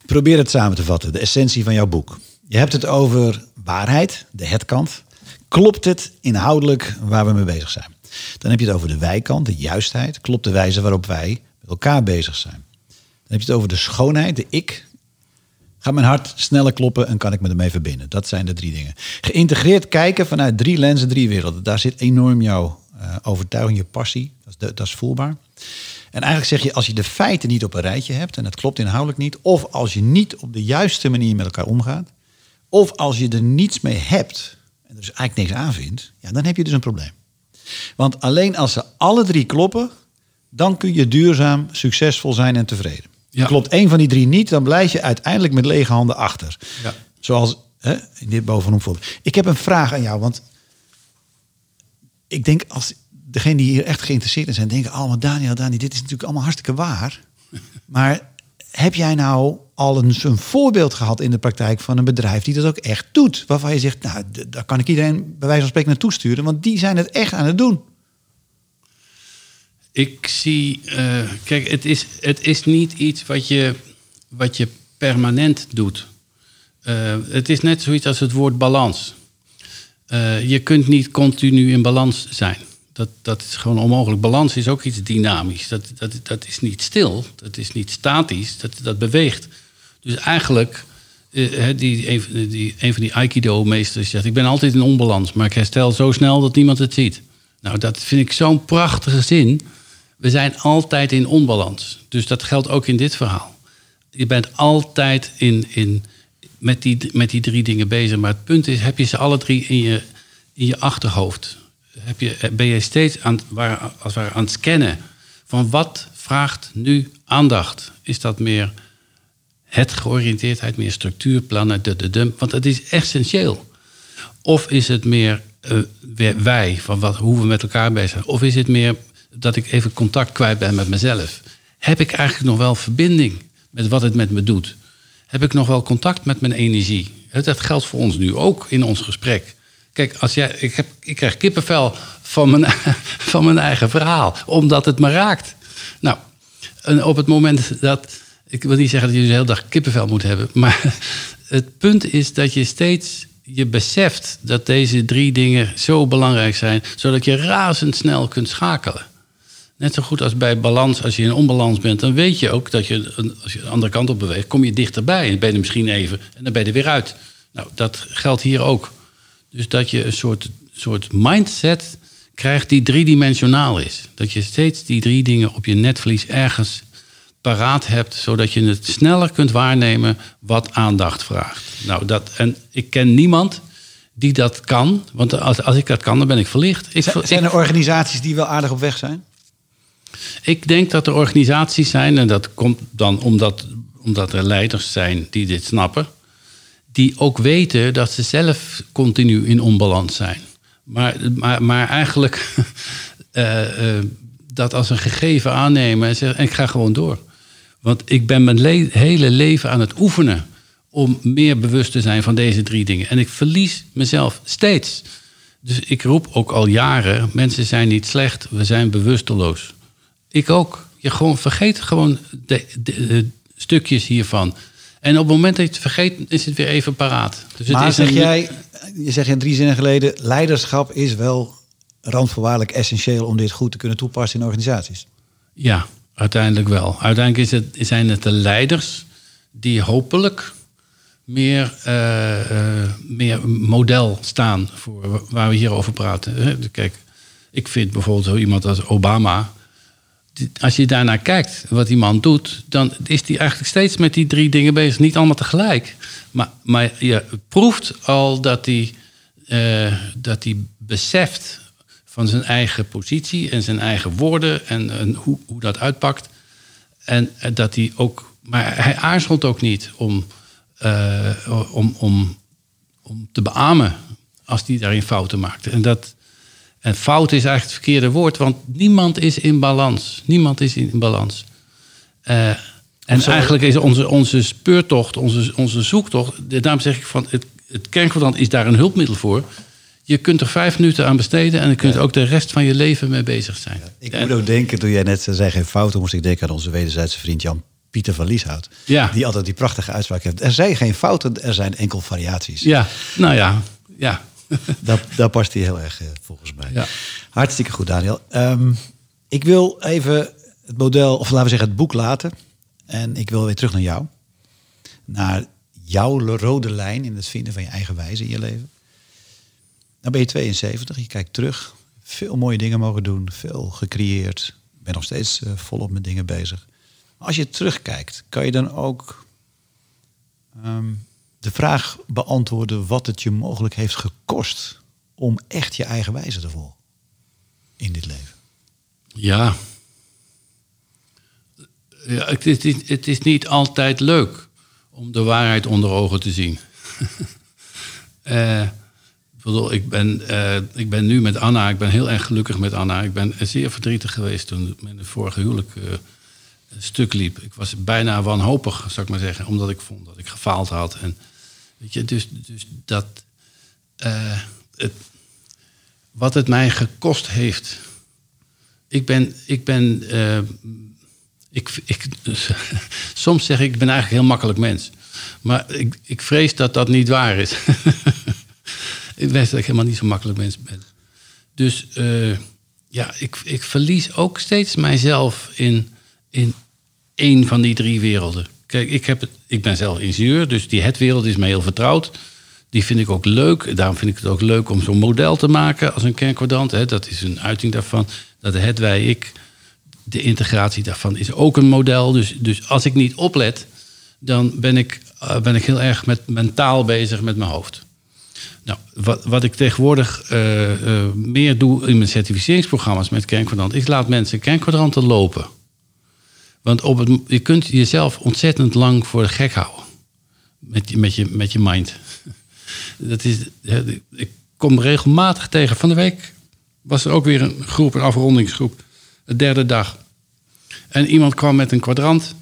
Probeer het samen te vatten, de essentie van jouw boek. Je hebt het over waarheid, de hetkant. Klopt het inhoudelijk waar we mee bezig zijn? Dan heb je het over de wijkant, de juistheid. Klopt de wijze waarop wij met elkaar bezig zijn. Dan heb je het over de schoonheid, de ik. Gaat mijn hart sneller kloppen en kan ik me ermee verbinden? Dat zijn de drie dingen. Geïntegreerd kijken vanuit drie lenzen, drie werelden. Daar zit enorm jouw uh, overtuiging, je passie. Dat is, dat is voelbaar. En eigenlijk zeg je, als je de feiten niet op een rijtje hebt, en dat klopt inhoudelijk niet, of als je niet op de juiste manier met elkaar omgaat, of als je er niets mee hebt, en er dus eigenlijk niks aan vindt, ja, dan heb je dus een probleem. Want alleen als ze alle drie kloppen, dan kun je duurzaam, succesvol zijn en tevreden. Ja. Klopt één van die drie niet, dan blijf je uiteindelijk met lege handen achter. Ja. Zoals hè, in dit bovenop voorbeeld. Ik heb een vraag aan jou, want ik denk als degene die hier echt geïnteresseerd in zijn, denken allemaal, Daniel, Daniel, dit is natuurlijk allemaal hartstikke waar. Maar heb jij nou al een, een voorbeeld gehad in de praktijk van een bedrijf die dat ook echt doet? Waarvan je zegt, nou, daar kan ik iedereen bij wijze van spreken naartoe sturen, want die zijn het echt aan het doen. Ik zie, uh, kijk, het is, het is niet iets wat je, wat je permanent doet. Uh, het is net zoiets als het woord balans. Uh, je kunt niet continu in balans zijn. Dat, dat is gewoon onmogelijk. Balans is ook iets dynamisch. Dat, dat, dat is niet stil, dat is niet statisch, dat, dat beweegt. Dus eigenlijk, uh, die, een, die, een van die Aikido-meesters zegt... ik ben altijd in onbalans, maar ik herstel zo snel dat niemand het ziet. Nou, dat vind ik zo'n prachtige zin. We zijn altijd in onbalans. Dus dat geldt ook in dit verhaal. Je bent altijd in, in, met, die, met die drie dingen bezig. Maar het punt is, heb je ze alle drie in je, in je achterhoofd? Heb je, ben je steeds aan, waar, als het aan het scannen van wat vraagt nu aandacht? Is dat meer het georiënteerdheid, meer structuurplannen, de, de, de, want het is essentieel. Of is het meer uh, wij, van wat, hoe we met elkaar bezig zijn? Of is het meer dat ik even contact kwijt ben met mezelf? Heb ik eigenlijk nog wel verbinding met wat het met me doet? Heb ik nog wel contact met mijn energie? Dat geldt voor ons nu ook in ons gesprek. Kijk, als jij, ik, heb, ik krijg kippenvel van mijn, van mijn eigen verhaal, omdat het me raakt. Nou, en op het moment dat. Ik wil niet zeggen dat je de hele dag kippenvel moet hebben, maar het punt is dat je steeds je beseft dat deze drie dingen zo belangrijk zijn, zodat je razendsnel kunt schakelen. Net zo goed als bij balans, als je in onbalans bent, dan weet je ook dat je, als je de andere kant op beweegt, kom je dichterbij. En ben je misschien even en dan ben je er weer uit. Nou, dat geldt hier ook. Dus dat je een soort, soort mindset krijgt die driedimensionaal is. Dat je steeds die drie dingen op je netvlies ergens paraat hebt, zodat je het sneller kunt waarnemen wat aandacht vraagt. Nou, dat, en ik ken niemand die dat kan, want als, als ik dat kan, dan ben ik verlicht. Ik, zijn er organisaties die wel aardig op weg zijn? Ik denk dat er organisaties zijn, en dat komt dan omdat, omdat er leiders zijn die dit snappen, die ook weten dat ze zelf continu in onbalans zijn. Maar, maar, maar eigenlijk uh, uh, dat als een gegeven aannemen en zeggen: ik ga gewoon door. Want ik ben mijn le hele leven aan het oefenen om meer bewust te zijn van deze drie dingen. En ik verlies mezelf steeds. Dus ik roep ook al jaren: mensen zijn niet slecht, we zijn bewusteloos. Ik ook. Je gewoon vergeet gewoon de, de, stukjes hiervan. En op het moment dat je het vergeet, is het weer even paraat. Dus maar het is zeg jij, je zegt in drie zinnen geleden, leiderschap is wel randvoorwaardelijk essentieel om dit goed te kunnen toepassen in organisaties. Ja, uiteindelijk wel. Uiteindelijk is het, zijn het de leiders die hopelijk meer, uh, uh, meer model staan voor waar we hier over praten. Kijk, ik vind bijvoorbeeld zo iemand als Obama als je daarnaar kijkt, wat die man doet, dan is hij eigenlijk steeds met die drie dingen bezig. Niet allemaal tegelijk. Maar, maar je proeft al dat hij, uh, dat hij beseft van zijn eigen positie en zijn eigen woorden en, en hoe, hoe dat uitpakt. En dat hij ook, maar hij aarzelt ook niet om, uh, om, om, om te beamen als hij daarin fouten maakt. En dat, en fout is eigenlijk het verkeerde woord, want niemand is in balans. Niemand is in balans. Uh, en eigenlijk is onze, onze speurtocht, onze, onze zoektocht, daarom zeg ik van het, het kernkwadrant is daar een hulpmiddel voor. Je kunt er vijf minuten aan besteden en je kunt ook de rest van je leven mee bezig zijn. ik moet ook denken, toen jij net zei geen fouten, moest ik denken aan onze wederzijdse vriend Jan Pieter van Lieshout. Ja. Die altijd die prachtige uitspraak heeft. Er zijn geen fouten, er zijn enkel variaties. Ja, nou ja, ja. daar, daar past hij heel erg uh, volgens mij. Ja. Hartstikke goed, Daniel. Um, ik wil even het model, of laten we zeggen het boek laten. En ik wil weer terug naar jou. Naar jouw rode lijn in het vinden van je eigen wijze in je leven. Dan ben je 72, je kijkt terug. Veel mooie dingen mogen doen, veel gecreëerd. Ben nog steeds uh, volop met dingen bezig. Maar als je terugkijkt, kan je dan ook ehm, de vraag beantwoorden wat het je mogelijk heeft gekost om echt je eigen wijze te volgen in dit leven? Ja. ja het, is, het is niet altijd leuk om de waarheid onder ogen te zien. uh, ik, ben, uh, ik ben nu met Anna, ik ben heel erg gelukkig met Anna. Ik ben zeer verdrietig geweest toen mijn vorige huwelijk uh, stuk liep. Ik was bijna wanhopig, zou ik maar zeggen, omdat ik vond dat ik gefaald had. En, weet je, dus, dus dat. het, wat het mij gekost heeft. Ik ben. Ik ben ik, ik, soms zeg ik, ik ben eigenlijk heel makkelijk mens. Maar ik, ik vrees dat dat niet waar is. ik weet dat ik helemaal niet zo makkelijk mens ben. Dus uh, ja, ik, ik verlies ook steeds mijzelf in, in één van die drie werelden. Kijk, ik, heb het, ik ben zelf ingenieur, dus die het-wereld is mij heel vertrouwd. Die vind ik ook leuk. Daarom vind ik het ook leuk om zo'n model te maken als een kernkwadrant. Dat is een uiting daarvan. Dat het, wij, ik de integratie daarvan is ook een model. Dus, dus als ik niet oplet, dan ben ik, uh, ben ik heel erg met mentaal bezig met mijn hoofd. Nou, wat, wat ik tegenwoordig uh, uh, meer doe in mijn certificeringsprogramma's met kernkwadrant, is laat mensen kernkwadranten lopen. Want op het, je kunt jezelf ontzettend lang voor de gek houden. Met, met, je, met je mind. Dat is, ik kom regelmatig tegen. Van de week was er ook weer een groep, een afrondingsgroep de derde dag. En iemand kwam met een kwadrant.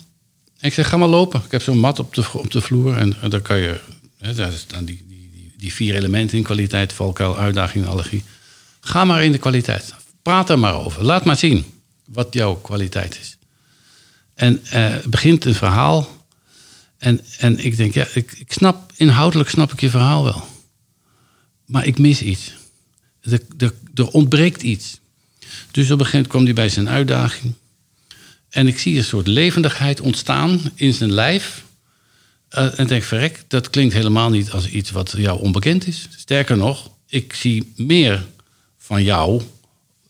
En ik zeg, ga maar lopen. Ik heb zo'n mat op de, op de vloer. En, en daar kan je... Hè, daar staan die, die, die, die, vier elementen in kwaliteit. Valkuil, uitdaging, allergie. Ga maar in de kwaliteit. Praat er maar over. Laat maar zien wat jouw kwaliteit is. En uh, begint een verhaal. En, en ik denk, ja, ik, ik snap, inhoudelijk snap ik je verhaal wel. Maar ik mis iets. Er, er, er ontbreekt iets. Dus op een gegeven moment hij bij zijn uitdaging. En ik zie een soort levendigheid ontstaan in zijn lijf. Uh, en denk, verrek, dat klinkt helemaal niet als iets wat jou onbekend is. Sterker nog, ik zie meer van jou.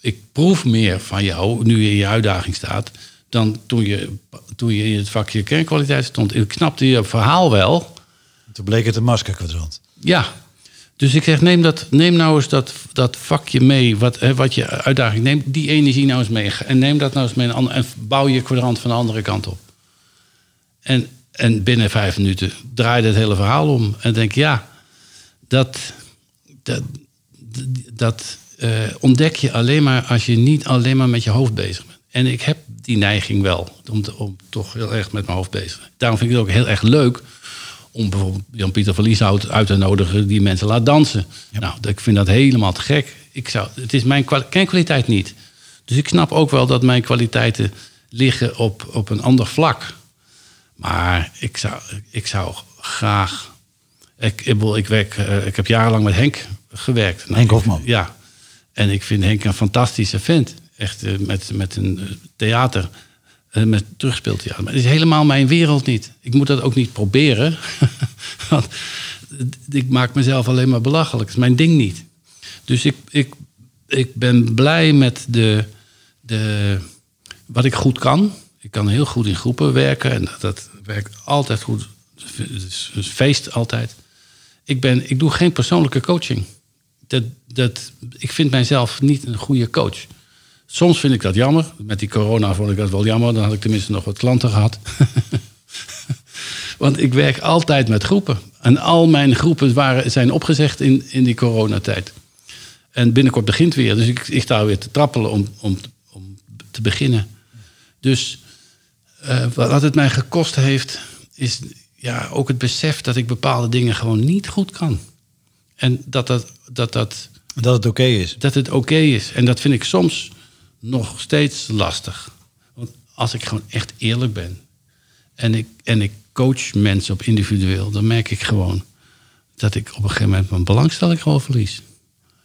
Ik proef meer van jou nu je in je uitdaging staat. Dan toen je, toen je in het vakje kernkwaliteit stond. Ik snapte je verhaal wel. Toen bleek het een maskerkwadrant. Ja, dus ik zeg, neem, dat, neem nou eens dat, dat vakje mee, wat, hè, wat je uitdaging neemt, die energie nou eens mee. En neem dat nou eens mee en bouw je kwadrant van de andere kant op. En, en binnen vijf minuten draaide het hele verhaal om. En denk, ja, dat, dat, dat uh, ontdek je alleen maar als je niet alleen maar met je hoofd bezig bent. En ik heb die neiging wel, om, om toch heel erg met mijn hoofd bezig te zijn. Daarom vind ik het ook heel erg leuk om bijvoorbeeld Jan-Pieter van Lieshout uit te nodigen die mensen laat dansen. Nou, ik vind dat helemaal te gek. Ik zou, het is mijn kwaliteit niet. Dus ik snap ook wel dat mijn kwaliteiten liggen op, op een ander vlak. Maar ik zou, ik zou graag. Ik, ik, ik, werk, uh, ik heb jarenlang met Henk gewerkt. Nou, Henk Hofman. Ja. En ik vind Henk een fantastische vent. Echt uh, met, met een uh, theater. Eh, met terugspeeltheater. Maar het is helemaal mijn wereld niet. Ik moet dat ook niet proberen. Want ik maak mezelf alleen maar belachelijk. Het is mijn ding niet. Dus ik, ik, ik ben blij met de, de, wat ik goed kan. Ik kan heel goed in groepen werken. En dat, dat werkt altijd goed. Het is een feest altijd. Ik, ben, ik doe geen persoonlijke coaching. Dat, dat, ik vind mijzelf niet een goede coach. Soms vind ik dat jammer. Met die corona vond ik dat wel jammer. Dan had ik tenminste nog wat klanten gehad. Want ik werk altijd met groepen. En al mijn groepen waren, zijn opgezegd in, in die coronatijd. En binnenkort begint weer. Dus ik, ik sta weer te trappelen om, om, om te beginnen. Dus uh, wat het mij gekost heeft, is ja, ook het besef dat ik bepaalde dingen gewoon niet goed kan. En dat dat. Dat, dat, dat het oké is. Dat het oké is. En dat vind ik soms nog steeds lastig. Want als ik gewoon echt eerlijk ben en ik, en ik coach mensen op individueel, dan merk ik gewoon dat ik op een gegeven moment mijn belangstelling gewoon verlies.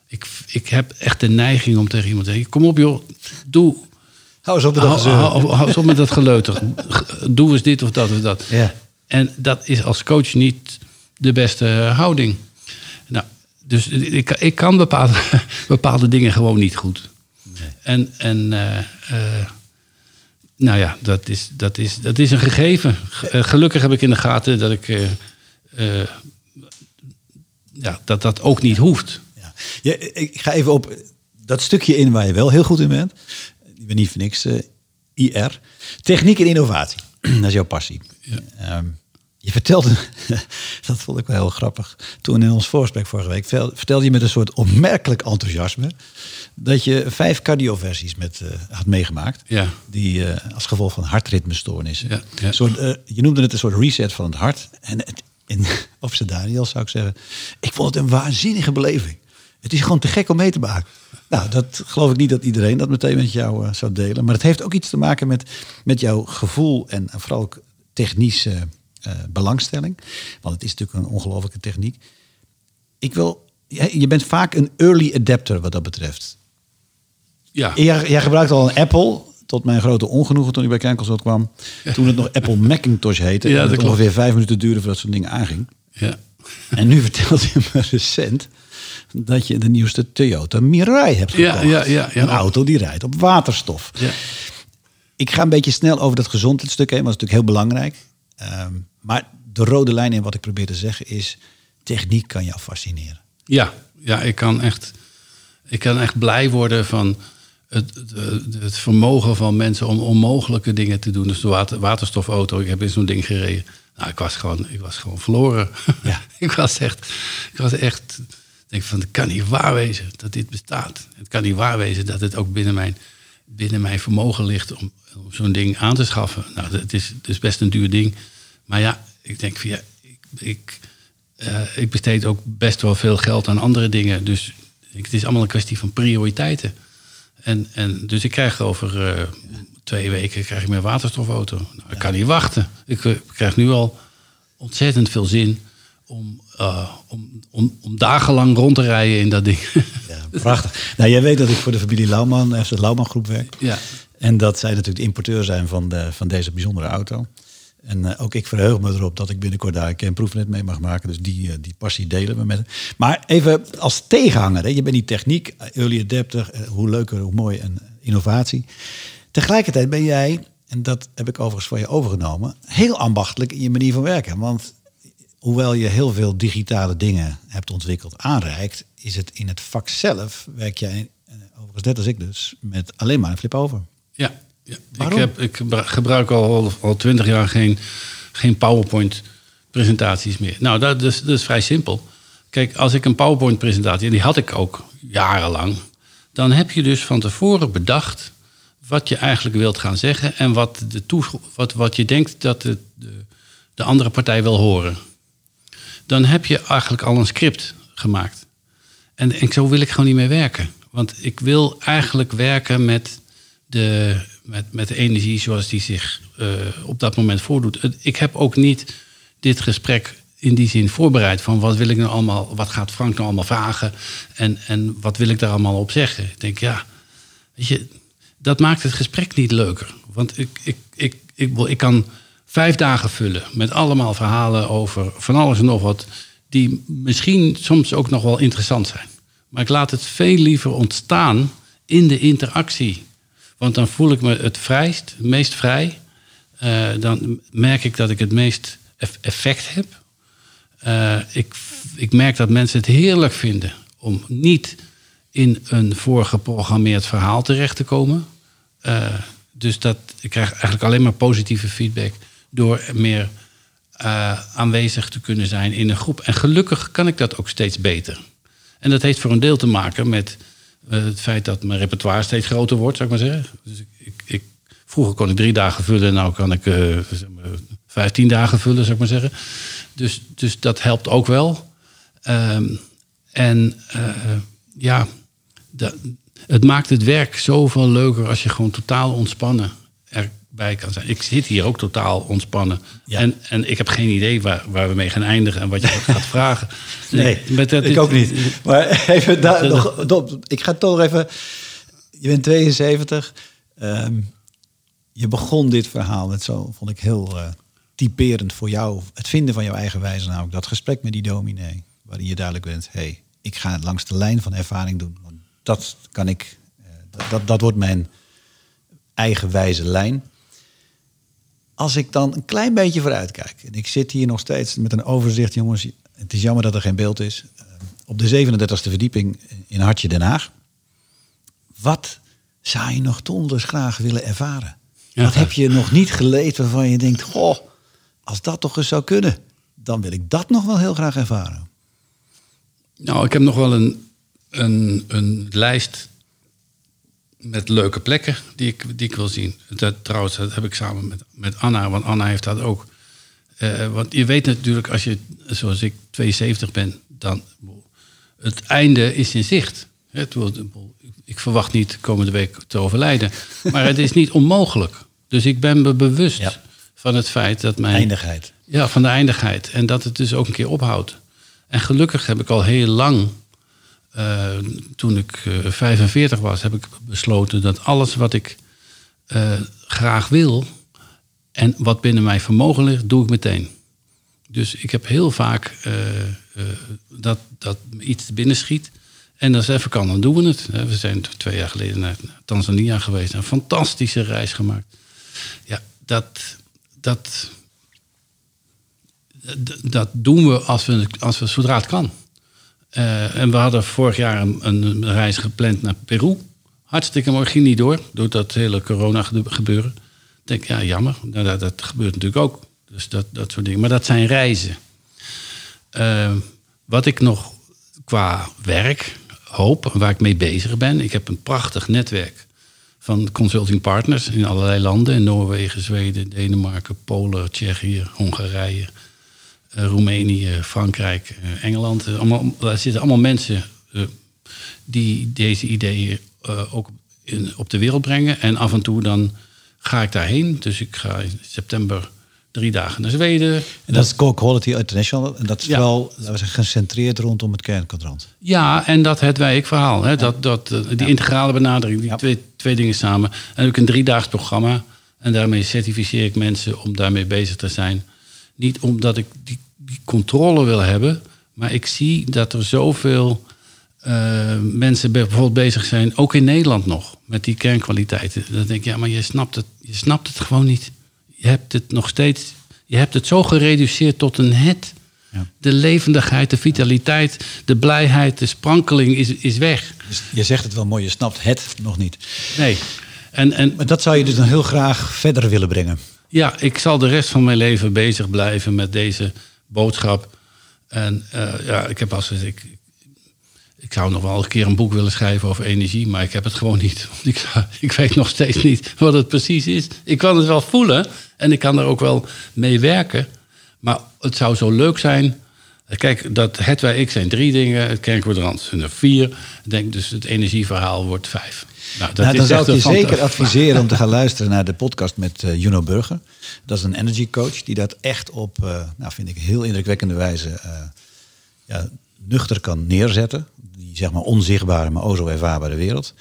Ik, ik heb echt de neiging om tegen iemand te zeggen: Kom op, joh, doe. Hou eens op met dat Hou, hou eens op met dat geleuter. Doe eens dit of dat of dat. Ja. En dat is als coach niet de beste houding. Nou, dus ik, ik kan bepaalde, bepaalde dingen gewoon niet goed. En, en eh, eh, nou ja, dat is, dat, is, dat is een gegeven. Ge- eh, gelukkig heb ik in de gaten dat ik ja, dat, dat ook niet hoeft. Ja. Ja, ik ga even op dat stukje in waar je wel heel goed in bent. Ben niet voor niks IR. Techniek en innovatie. dat is jouw passie. Ehm, je vertelde, dat vond ik wel heel grappig. Toen in ons voorgesprek vorige week vertel- vertelde je met een soort opmerkelijk enthousiasme dat je vijf cardioversies met eh, had meegemaakt. Ja. Die eh, als gevolg van hartritmestoornissen. Ja, ja. Een Soort, eh, je noemde het een soort reset van het hart. En, het, en op zijn Daniel zou ik zeggen, ik vond het een waanzinnige beleving. Het is gewoon te gek om mee te maken. Nou, dat geloof ik niet dat iedereen dat meteen met jou zou delen. Maar het heeft ook iets te maken met, met jouw gevoel en vooral ook technische eh, belangstelling. Want het is natuurlijk een ongelofelijke techniek. Ik wil, je bent vaak een early adapter wat dat betreft. Ja, Jij, jij gebruikt al een Apple, tot mijn grote ongenoegen toen ik bij Kernconsultant kwam. Toen het nog Apple Macintosh heette. Ja, en dat het klopt. ongeveer vijf minuten duurde voordat zo'n ding aanging. ja. En nu vertelde je me recent dat je de nieuwste Toyota Mirai hebt Ja, gekocht. ja, ja, ja. Een auto die rijdt op waterstof. Ja. Ik ga een beetje snel over dat gezondheidsstuk heen, want dat is natuurlijk heel belangrijk. Ehm, maar de rode lijn in wat ik probeer te zeggen is... techniek kan jou fascineren. Ja, ja ik, kan echt, ik kan echt blij worden van het, het, het vermogen van mensen om onmogelijke dingen te doen. Dus de water, waterstofauto, ik heb in zo'n ding gereden. Nou, ik was gewoon, ik was gewoon verloren. Ja. ik was echt, ik was echt, denk van, het kan niet waar wezen dat dit bestaat. Het kan niet waar wezen dat het ook binnen mijn, binnen mijn vermogen ligt om, om zo'n ding aan te schaffen. Nou, het is, het is best een duur ding. Maar ja, ik denk ja, ik, ik, eh, ik besteed ook best wel veel geld aan andere dingen. Dus ik- het is allemaal een kwestie van prioriteiten. En, en dus ik krijg over eh, twee weken krijg ik mijn waterstofauto. Nou, ik kan niet wachten. Ik, eh, krijg nu al ontzettend veel zin om, om, om, om dagenlang rond te rijden in dat ding. Ja, prachtig. nou, jij weet dat ik voor de familie Lauwman, FC Lauwman Groep werk. ja. En dat zij natuurlijk de importeur zijn van, de, van deze bijzondere auto. En eh, ook ik verheug me erop dat ik binnenkort daar een proefnet mee mag maken. Dus die, eh, die passie delen we met Maar even als tegenhanger. Hè. Je bent die techniek, early adapter. eh, hoe leuker, hoe mooi en innovatie. Tegelijkertijd ben jij, en dat heb ik overigens van je overgenomen... heel ambachtelijk in je manier van werken. Want hoewel je heel veel digitale dingen hebt ontwikkeld, aanreikt... is het in het vak zelf, werk jij, eh, overigens net als ik dus... met alleen maar een flip over. Ja, ja. Waarom? Ik, heb, ik gebru- gebruik al al twintig jaar geen, geen PowerPoint-presentaties meer. Nou, dat is, dat is vrij simpel. Kijk, als ik een PowerPoint-presentatie, en die had ik ook jarenlang, dan heb je dus van tevoren bedacht wat je eigenlijk wilt gaan zeggen en wat, de wat, wat je denkt dat de, de, de andere partij wil horen. Dan heb je eigenlijk al een script gemaakt. En, en zo wil ik gewoon niet meer werken. Want ik wil eigenlijk werken met de, met, met de energie zoals die zich eh, op dat moment voordoet. Ik heb ook niet dit gesprek in die zin voorbereid. Van wat wil ik nou allemaal, wat gaat Frank nou allemaal vragen? En, en wat wil ik daar allemaal op zeggen? Ik denk, ja, weet je, dat maakt het gesprek niet leuker. Want ik, ik, ik, ik, ik kan vijf dagen vullen met allemaal verhalen over van alles en nog wat. Die misschien soms ook nog wel interessant zijn. Maar ik laat het veel liever ontstaan in de interactie. Want dan voel ik me het vrijst, meest vrij. Eh, dan merk ik dat ik het meest eff- effect heb. Eh, ik, ik merk dat mensen het heerlijk vinden om niet in een voorgeprogrammeerd verhaal terecht te komen. Eh, dus dat, ik krijg eigenlijk alleen maar positieve feedback door meer aanwezig te kunnen zijn in een groep. En gelukkig kan ik dat ook steeds beter. En dat heeft voor een deel te maken met het feit dat mijn repertoire steeds groter wordt, zou ik maar zeggen. Dus ik, ik, ik, vroeger kon ik drie dagen vullen, nou kan ik eh, zeg vijftien dagen vullen, zou ik maar zeggen. Dus, dus dat helpt ook wel. Ehm, en eh, ja, dat, het maakt het werk zoveel leuker als je gewoon totaal ontspannen kan zijn. Ik zit hier ook totaal ontspannen. Ja. En, en ik heb geen idee waar, waar we mee gaan eindigen en wat je gaat vragen. Nee, Met dat- ik ook niet. Maar even daar nog, ik ga toch even. Je bent 72. Ehm, je begon dit verhaal met zo, vond ik heel eh, typerend voor jou. Het vinden van jouw eigen wijze, namelijk dat gesprek met die dominee. Waarin je duidelijk bent, hey, ik ga het langs de lijn van ervaring doen. Want dat kan ik, eh, dat, dat, dat wordt mijn eigen wijze lijn. Als ik dan een klein beetje vooruit kijk. En ik zit hier nog steeds met een overzicht, jongens. Het is jammer dat er geen beeld is. Eh, op de 37e verdieping in Hartje Den Haag. Wat zou je nog donders graag willen ervaren? Ja. Wat heb je nog niet gelezen waarvan je denkt, goh, als dat toch eens zou kunnen, dan wil ik dat nog wel heel graag ervaren. Nou, ik heb nog wel een, een, een lijst met leuke plekken die ik, die ik wil zien. Dat, trouwens, dat heb ik samen met, met Anna, want Anna heeft dat ook. Eh, want je weet natuurlijk, als je, zoals ik, 72 ben, dan het einde is in zicht. Het ik verwacht niet komende week te overlijden, maar het is niet onmogelijk. Dus ik ben me bewust Ja. van het feit dat mijn Eindigheid. ja, van de eindigheid. En dat het dus ook een keer ophoudt. En gelukkig heb ik al heel lang, eh, toen ik eh, 45 was, heb ik besloten dat alles wat ik eh, graag wil en wat binnen mijn vermogen ligt, doe ik meteen. Dus ik heb heel vaak eh, eh, dat, dat iets binnenschiet. En als het even kan, dan doen we het. Eh, We zijn twee jaar geleden naar Tanzania geweest. Een fantastische reis gemaakt. Ja, dat, dat, dat doen we als we, als we zodra het kan. Eh, en we hadden vorig jaar een, een reis gepland naar Peru. Hartstikke mooi, ging niet door, door dat hele corona gebe- gebeuren. Ik denk, ja, jammer. Nou, dat, dat gebeurt natuurlijk ook. Dus dat, dat soort dingen. Maar dat zijn reizen. Eh, wat ik nog qua werk hoop, waar ik mee bezig ben. Ik heb een prachtig netwerk van consulting partners in allerlei landen. In Noorwegen, Zweden, Denemarken, Polen, Tsjechië, Hongarije, Roemenië, Frankrijk, eh, Engeland. Eh, allemaal, daar zitten allemaal mensen eh, die deze ideeën eh, ook in, op de wereld brengen. En af en toe dan ga ik daarheen. Dus ik ga in september drie dagen naar Zweden. En dat is Core Quality International. En dat is Ja. wel laten we zeggen, gecentreerd rondom het kernkwadrant. Ja, en dat het verhaal. Hè? Dat, dat, eh, die integrale benadering, die twee, twee dingen samen. En dan heb ik een driedaags programma. En daarmee certificeer ik mensen om daarmee bezig te zijn. Niet omdat ik die, die controle wil hebben. Maar ik zie dat er zoveel eh, mensen bijvoorbeeld bezig zijn. Ook in Nederland nog. Met die kernkwaliteiten. Dan denk ik, ja, maar je snapt het, je snapt het gewoon niet. Je hebt het nog steeds... Je hebt het zo gereduceerd tot een het. Ja. De levendigheid, de vitaliteit, de blijheid, de sprankeling is, is weg. Dus je zegt het wel mooi, je snapt het nog niet. Nee. En, en Maar dat zou je dus dan heel graag verder willen brengen. Ja, ik zal de rest van mijn leven bezig blijven met deze boodschap. En eh, ja, ik heb als ik, ik zou nog wel een keer een boek willen schrijven over energie, maar ik heb het gewoon niet. Ik, ik weet nog steeds niet wat het precies is. Ik kan het wel voelen en ik kan er ook wel mee werken. Maar het zou zo leuk zijn. Kijk, dat het wij ik zijn drie dingen, het kernkwadrant zijn er vier. Ik denk dus het energieverhaal wordt vijf. Nou, dat Nou, dan is zou ik je zeker adviseren om te gaan luisteren naar de podcast met eh, Juno Burger. Dat is een energy coach die dat echt op, eh, nou vind ik, heel indrukwekkende wijze eh, ja, nuchter kan neerzetten. Die zeg maar onzichtbare, maar o zo ervaarbare wereld.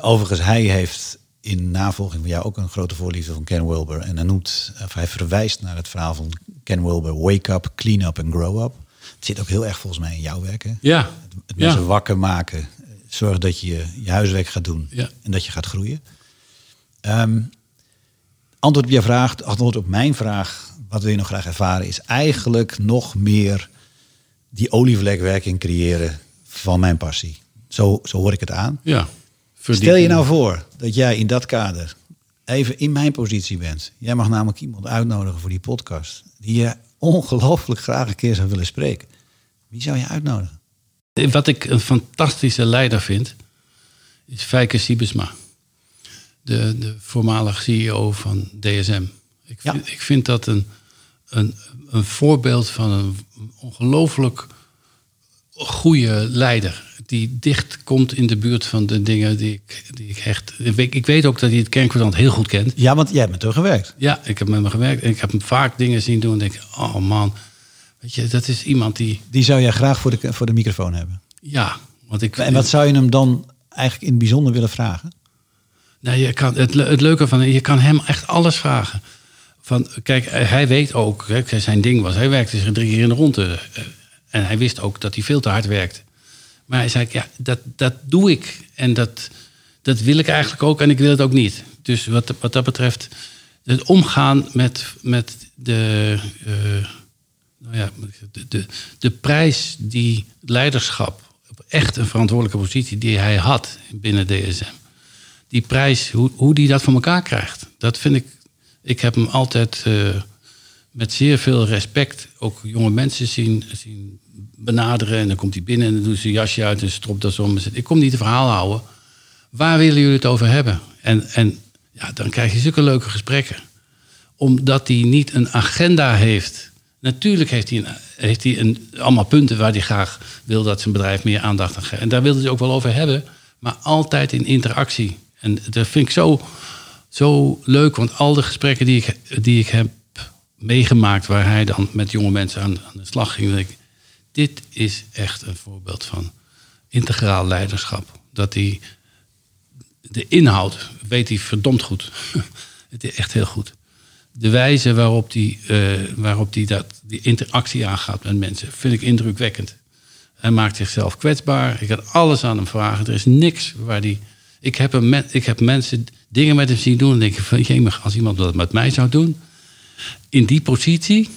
Overigens, hij heeft in navolging van jou ook een grote voorliefde van Ken Wilber. En hij, noemt, of hij verwijst naar het verhaal van Ken Wilber, Wake Up, Clean Up en Grow Up. Het zit ook heel erg volgens mij in jouw werk. Hè? Ja, Het, het mensen ja. wakker maken. Zorg dat je je huiswerk gaat doen Ja. en dat je gaat groeien. Ehm, antwoord op je vraag, antwoord op mijn vraag, wat wil je nog graag ervaren, is eigenlijk nog meer die olievlekwerking creëren van mijn passie. Zo, zo hoor ik het aan. ja. Stel je nou voor dat jij in dat kader even in mijn positie bent. Jij mag namelijk iemand uitnodigen voor die podcast. Die je ongelooflijk graag een keer zou willen spreken. Wie zou je uitnodigen? Wat ik een fantastische leider vind, is Fijke Siebesma. De, de voormalig CEO van DSM. Ik Ja. vind, ik vind dat een, een, een voorbeeld van een ongelooflijk goede leider. Die dicht komt in de buurt van de dingen die ik, die ik echt... Ik weet, ik weet ook dat hij het kernkwadrant heel goed kent. Ja, want jij hebt met hem gewerkt. Ja, ik heb met hem gewerkt. En ik heb hem vaak dingen zien doen. En denk, oh man, weet je, dat is iemand die... Die zou jij graag voor de, voor de microfoon hebben. Ja, want ik... En wat zou je hem dan eigenlijk in het bijzonder willen vragen? Nou, je kan, het, het leuke van, je kan hem echt alles vragen. Van, kijk, hij weet ook, hè, zijn ding was, hij werkte zich drie keer in de ronde. En hij wist ook dat hij veel te hard werkte. Maar hij zei, ja, dat, dat doe ik. En dat, dat wil ik eigenlijk ook en ik wil het ook niet. Dus wat, wat dat betreft, het omgaan met, met de, eh, nou ja, de, de, de prijs die leiderschap, echt een verantwoordelijke positie die hij had binnen DSM. Die prijs, hoe, hoe die dat voor elkaar krijgt, dat vind ik. Ik heb hem altijd eh, met zeer veel respect ook jonge mensen zien, zien benaderen. En dan komt hij binnen en dan doet ze jasje uit en stropt dat om. Ik kom niet te verhaal houden. Waar willen jullie het over hebben? En, en ja, dan krijg je zulke leuke gesprekken. Omdat hij niet een agenda heeft. Natuurlijk heeft hij, een, heeft hij een, allemaal punten waar hij graag wil dat zijn bedrijf meer aandacht aan geeft. En daar wilde hij ook wel over hebben. Maar altijd in interactie. En dat vind ik zo, zo leuk. Want al de gesprekken die ik, die ik heb meegemaakt... waar hij dan met jonge mensen aan, aan de slag ging... ik, dit is echt een voorbeeld van integraal leiderschap. Dat hij de inhoud weet hij verdomd goed. Het is echt heel goed. De wijze waarop hij eh, waarop die dat, die interactie aangaat met mensen vind ik indrukwekkend. Hij maakt zichzelf kwetsbaar. Ik kan alles aan hem vragen. Er is niks waar hij. Ik heb, ik heb mensen dingen met hem zien doen. En denk ik van, jemig, als iemand dat met mij zou doen. In die positie.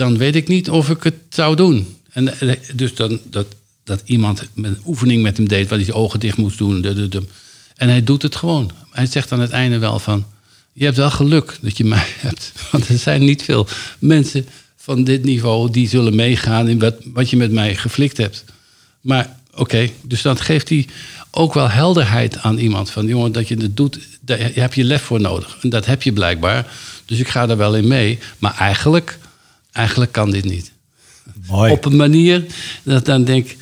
Dan weet ik niet of ik het zou doen. En eh, dus dan, dat, dat iemand een oefening met hem deed. Waar hij zijn ogen dicht moest doen. En hij doet het gewoon. Hij zegt aan het einde wel van... Je hebt wel geluk dat je mij hebt. Want er zijn niet veel mensen van dit niveau... die zullen meegaan in wat, wat je met mij geflikt hebt. Maar oké, dus dan geeft hij ook wel helderheid aan iemand. Van jongen, dat je het doet, daar heb je lef voor nodig. En dat heb je blijkbaar. Dus ik ga er wel in mee. Maar eigenlijk, eigenlijk kan dit niet Mooi. op een manier dat dan denk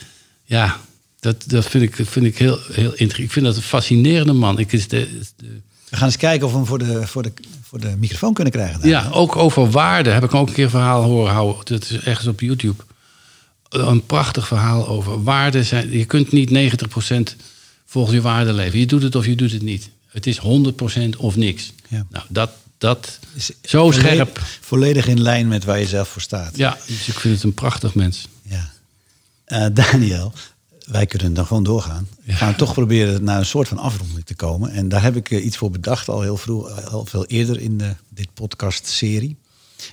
ja, dat, dat vind ik, vind ik heel, heel interessant. Ik vind dat een fascinerende man. Ik is de, de- We gaan eens kijken of we hem voor de, voor de, voor de microfoon kunnen krijgen. daar. ja, ook over waarde heb ik ook een keer een verhaal horen houden. Dat is ergens op YouTube. Een prachtig verhaal over waarde. Zijn, je kunt niet 90% volgens je waarde leven. Je doet het of je doet het niet. Het is 100% of niks. Ja. Nou, dat, dat Is zo volledig- scherp. Volledig in lijn met waar je zelf voor staat. Ja, dus ik vind het een prachtig mens. Ja. Eh, Daniel, wij kunnen dan gewoon doorgaan. We gaan toch proberen naar een soort van afronding te komen. En daar heb ik eh, iets voor bedacht, al heel vroeg, eh, al veel eerder in de, dit podcast-serie.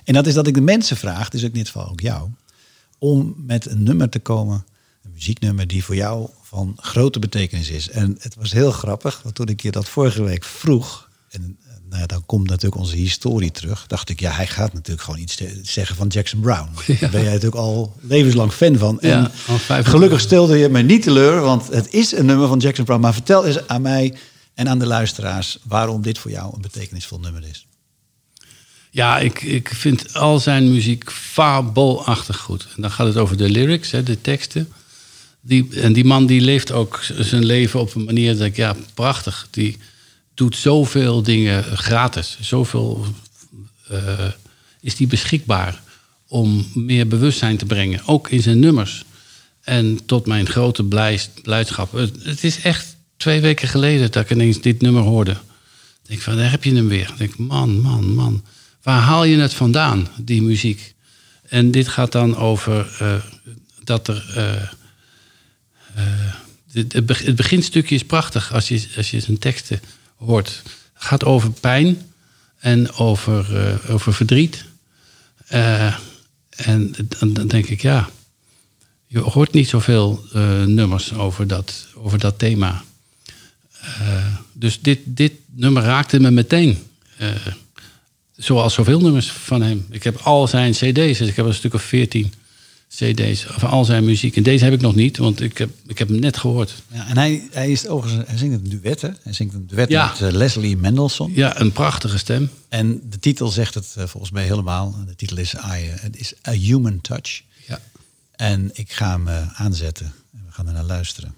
En dat is dat ik de mensen vraag, dus ook in dit geval ook jou, om met een nummer te komen, een muzieknummer die voor jou van grote betekenis is. En het was heel grappig, want toen ik je dat vorige week vroeg, en nou ja, dan komt natuurlijk onze historie terug, dacht ik, ja, hij gaat natuurlijk gewoon iets zeggen van Jackson Brown. Daar ben jij natuurlijk al levenslang fan van. Ja, En al 25 gelukkig stelde je me niet teleur, want het is een nummer van Jackson Brown. Maar vertel eens aan mij en aan de luisteraars waarom dit voor jou een betekenisvol nummer is. Ja, ik, ik vind al zijn muziek fabelachtig goed. En dan gaat het over de lyrics, hè, de teksten. Die, en die man die leeft ook zijn leven op een manier dat ik, ja, prachtig. Die doet zoveel dingen gratis. Zoveel eh, is die beschikbaar om meer bewustzijn te brengen. Ook in zijn nummers. En tot mijn grote blij, blijdschap. Het, is echt twee weken geleden dat ik ineens dit nummer hoorde. Ik denk van, daar heb je hem weer. Ik denk, man, man, man. Waar haal je het vandaan, die muziek? En dit gaat dan over eh, dat er... eh, het beginstukje is prachtig als je, als je zijn teksten hoort. Het gaat over pijn en over, eh, over verdriet. Eh, en dan, dan denk ik, ja, je hoort niet zoveel eh, nummers over dat, over dat thema. Dus dit, dit nummer raakte me meteen. Zoals zoveel nummers van hem. Ik heb al zijn cd's, dus ik heb een stuk of veertien cd's van al zijn muziek. En deze heb ik nog niet, want ik heb, ik heb hem net gehoord. Ja, en hij, hij, is overigens, hij zingt een duet, hè? Hij zingt een duet Ja. met eh, Leslie Mendelssohn. Ja, een prachtige stem. En de titel zegt het eh, volgens mij helemaal. De titel is, I, het is A Human Touch. Ja. En ik ga hem eh, aanzetten. En we gaan er naar luisteren.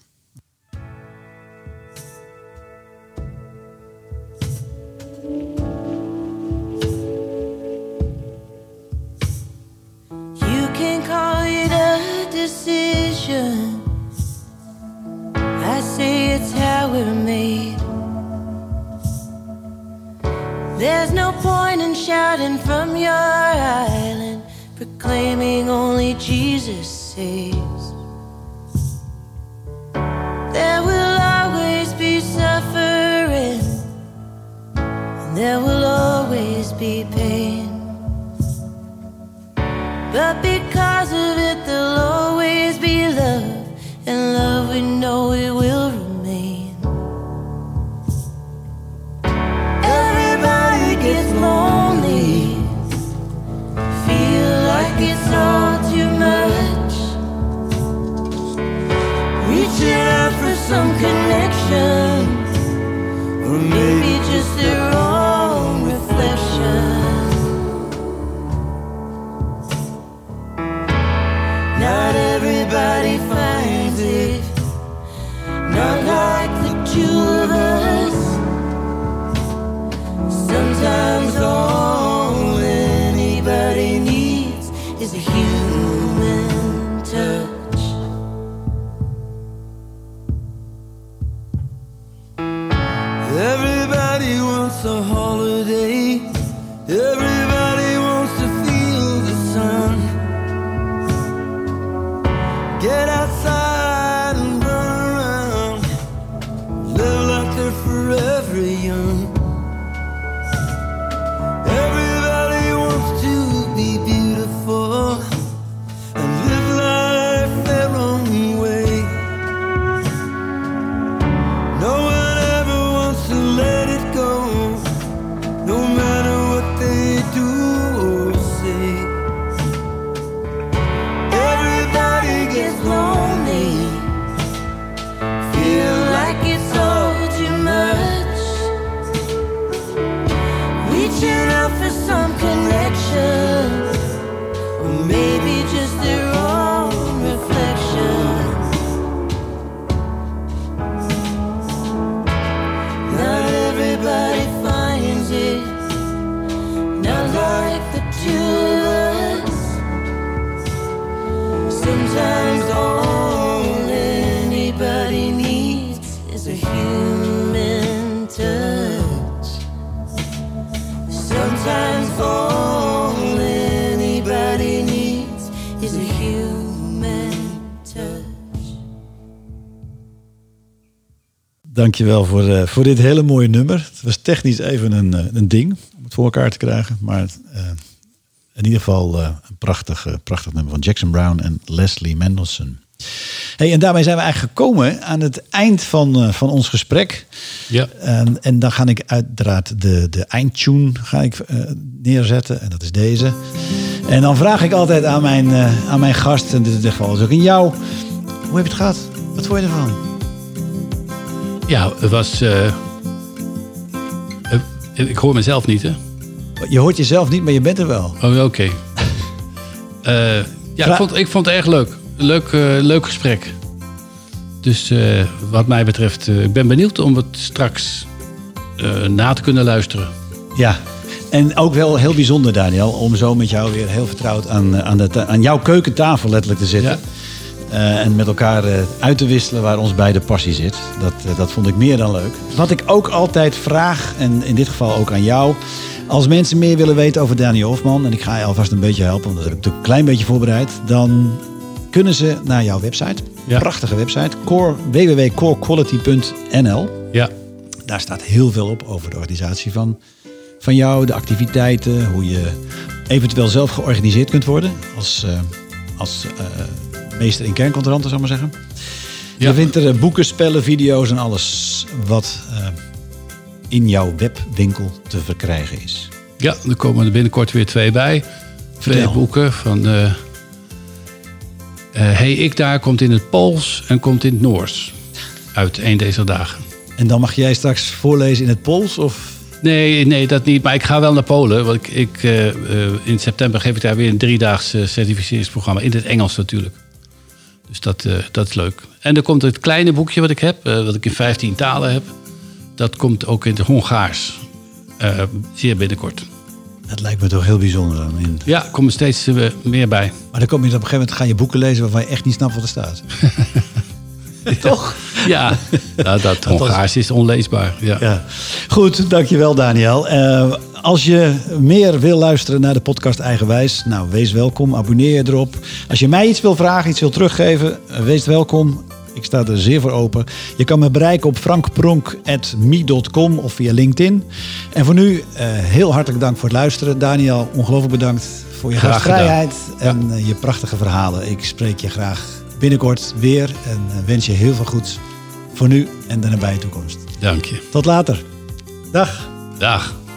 A decision. I say it's how we're made. There's no point in shouting from your island, proclaiming only Jesus saves. There will always be suffering, and there will always be pain. But because of it, Dankjewel voor, eh, voor dit hele mooie nummer. Het was technisch even een, eh, een ding om het voor elkaar te krijgen. Maar eh, in ieder geval een prachtig, prachtig nummer van Jackson Brown en Leslie Mendelssohn. Hey, en daarmee zijn we eigenlijk gekomen aan het eind van, van ons gesprek. Ja. En, en dan ga ik uiteraard de, de eindtune ga ik, neerzetten. En dat is deze. En dan vraag ik altijd aan mijn, aan mijn gast, en in dit geval is ook in jou. Hoe heb je het gehad? Wat vond je ervan? Ja, het was. eh, eh, ik hoor mezelf niet, hè? Je hoort jezelf niet, maar je bent er wel. Oh, oké. Eh, ja, ik vond, ik vond het erg leuk. Leuk, leuk gesprek. Dus wat mij betreft, ik ben benieuwd om het straks na te kunnen luisteren. Ja, en ook wel heel bijzonder, Daniel, om zo met jou weer heel vertrouwd aan, aan, de, aan jouw keukentafel letterlijk te zitten. Ja. Eh, en met elkaar eh, uit te wisselen waar ons beide passie zit. Dat, eh, dat vond ik meer dan leuk. Wat ik ook altijd vraag, en in dit geval ook aan jou. Als mensen meer willen weten over Daniel Hofman, en ik ga je alvast een beetje helpen, want dat heb ik natuurlijk een klein beetje voorbereid. Dan kunnen ze naar jouw website. Ja. Prachtige website. Core, www.corequality.nl. Ja, Daar staat heel veel op over de organisatie van, van jou, de activiteiten, hoe je eventueel zelf georganiseerd kunt worden als, als meester in kerncontrollanten, zou ik maar zeggen. Ja. Je vindt er eh, boeken, spellen, video's en alles wat eh, in jouw webwinkel te verkrijgen is. ja, er komen er binnenkort weer twee bij. Twee boeken van. eh hey, ik daar komt in het Pools en komt in het Noors. Uit een deze dagen. En dan mag jij straks voorlezen in het Pools of Nee, nee, dat niet. Maar ik ga wel naar Polen. Want ik, ik, in september geef ik daar weer een driedaags eh, certificeringsprogramma. In het Engels natuurlijk. Dus dat, eh, dat is leuk. En er komt het kleine boekje wat ik heb. eh, wat ik in 15 talen heb. Dat komt ook in het Hongaars. eh, zeer binnenkort. dat lijkt me toch heel bijzonder. Dan in. Ja, er komen steeds meer bij. Maar dan kom je op een gegeven moment ga je boeken lezen waarvan je echt niet snapt wat er staat. Toch? Ja, nou, dat Hongaars is onleesbaar. Ja. Ja. Goed, dankjewel Daniel. Als je meer wil luisteren naar de podcast Eigenwijs, nou, wees welkom. Abonneer je erop. Als je mij iets wil vragen, iets wil teruggeven, eh, wees welkom. Ik sta er zeer voor open. Je kan me bereiken op frankpronk.me.com of via LinkedIn. En voor nu, eh, heel hartelijk dank voor het luisteren. Daniel, ongelooflijk bedankt voor je Graag gastvrijheid en eh, je prachtige verhalen. Ik spreek je graag binnenkort weer en wens je heel veel goeds voor nu en de nabije toekomst. Dank je. Tot later. Dag. Dag.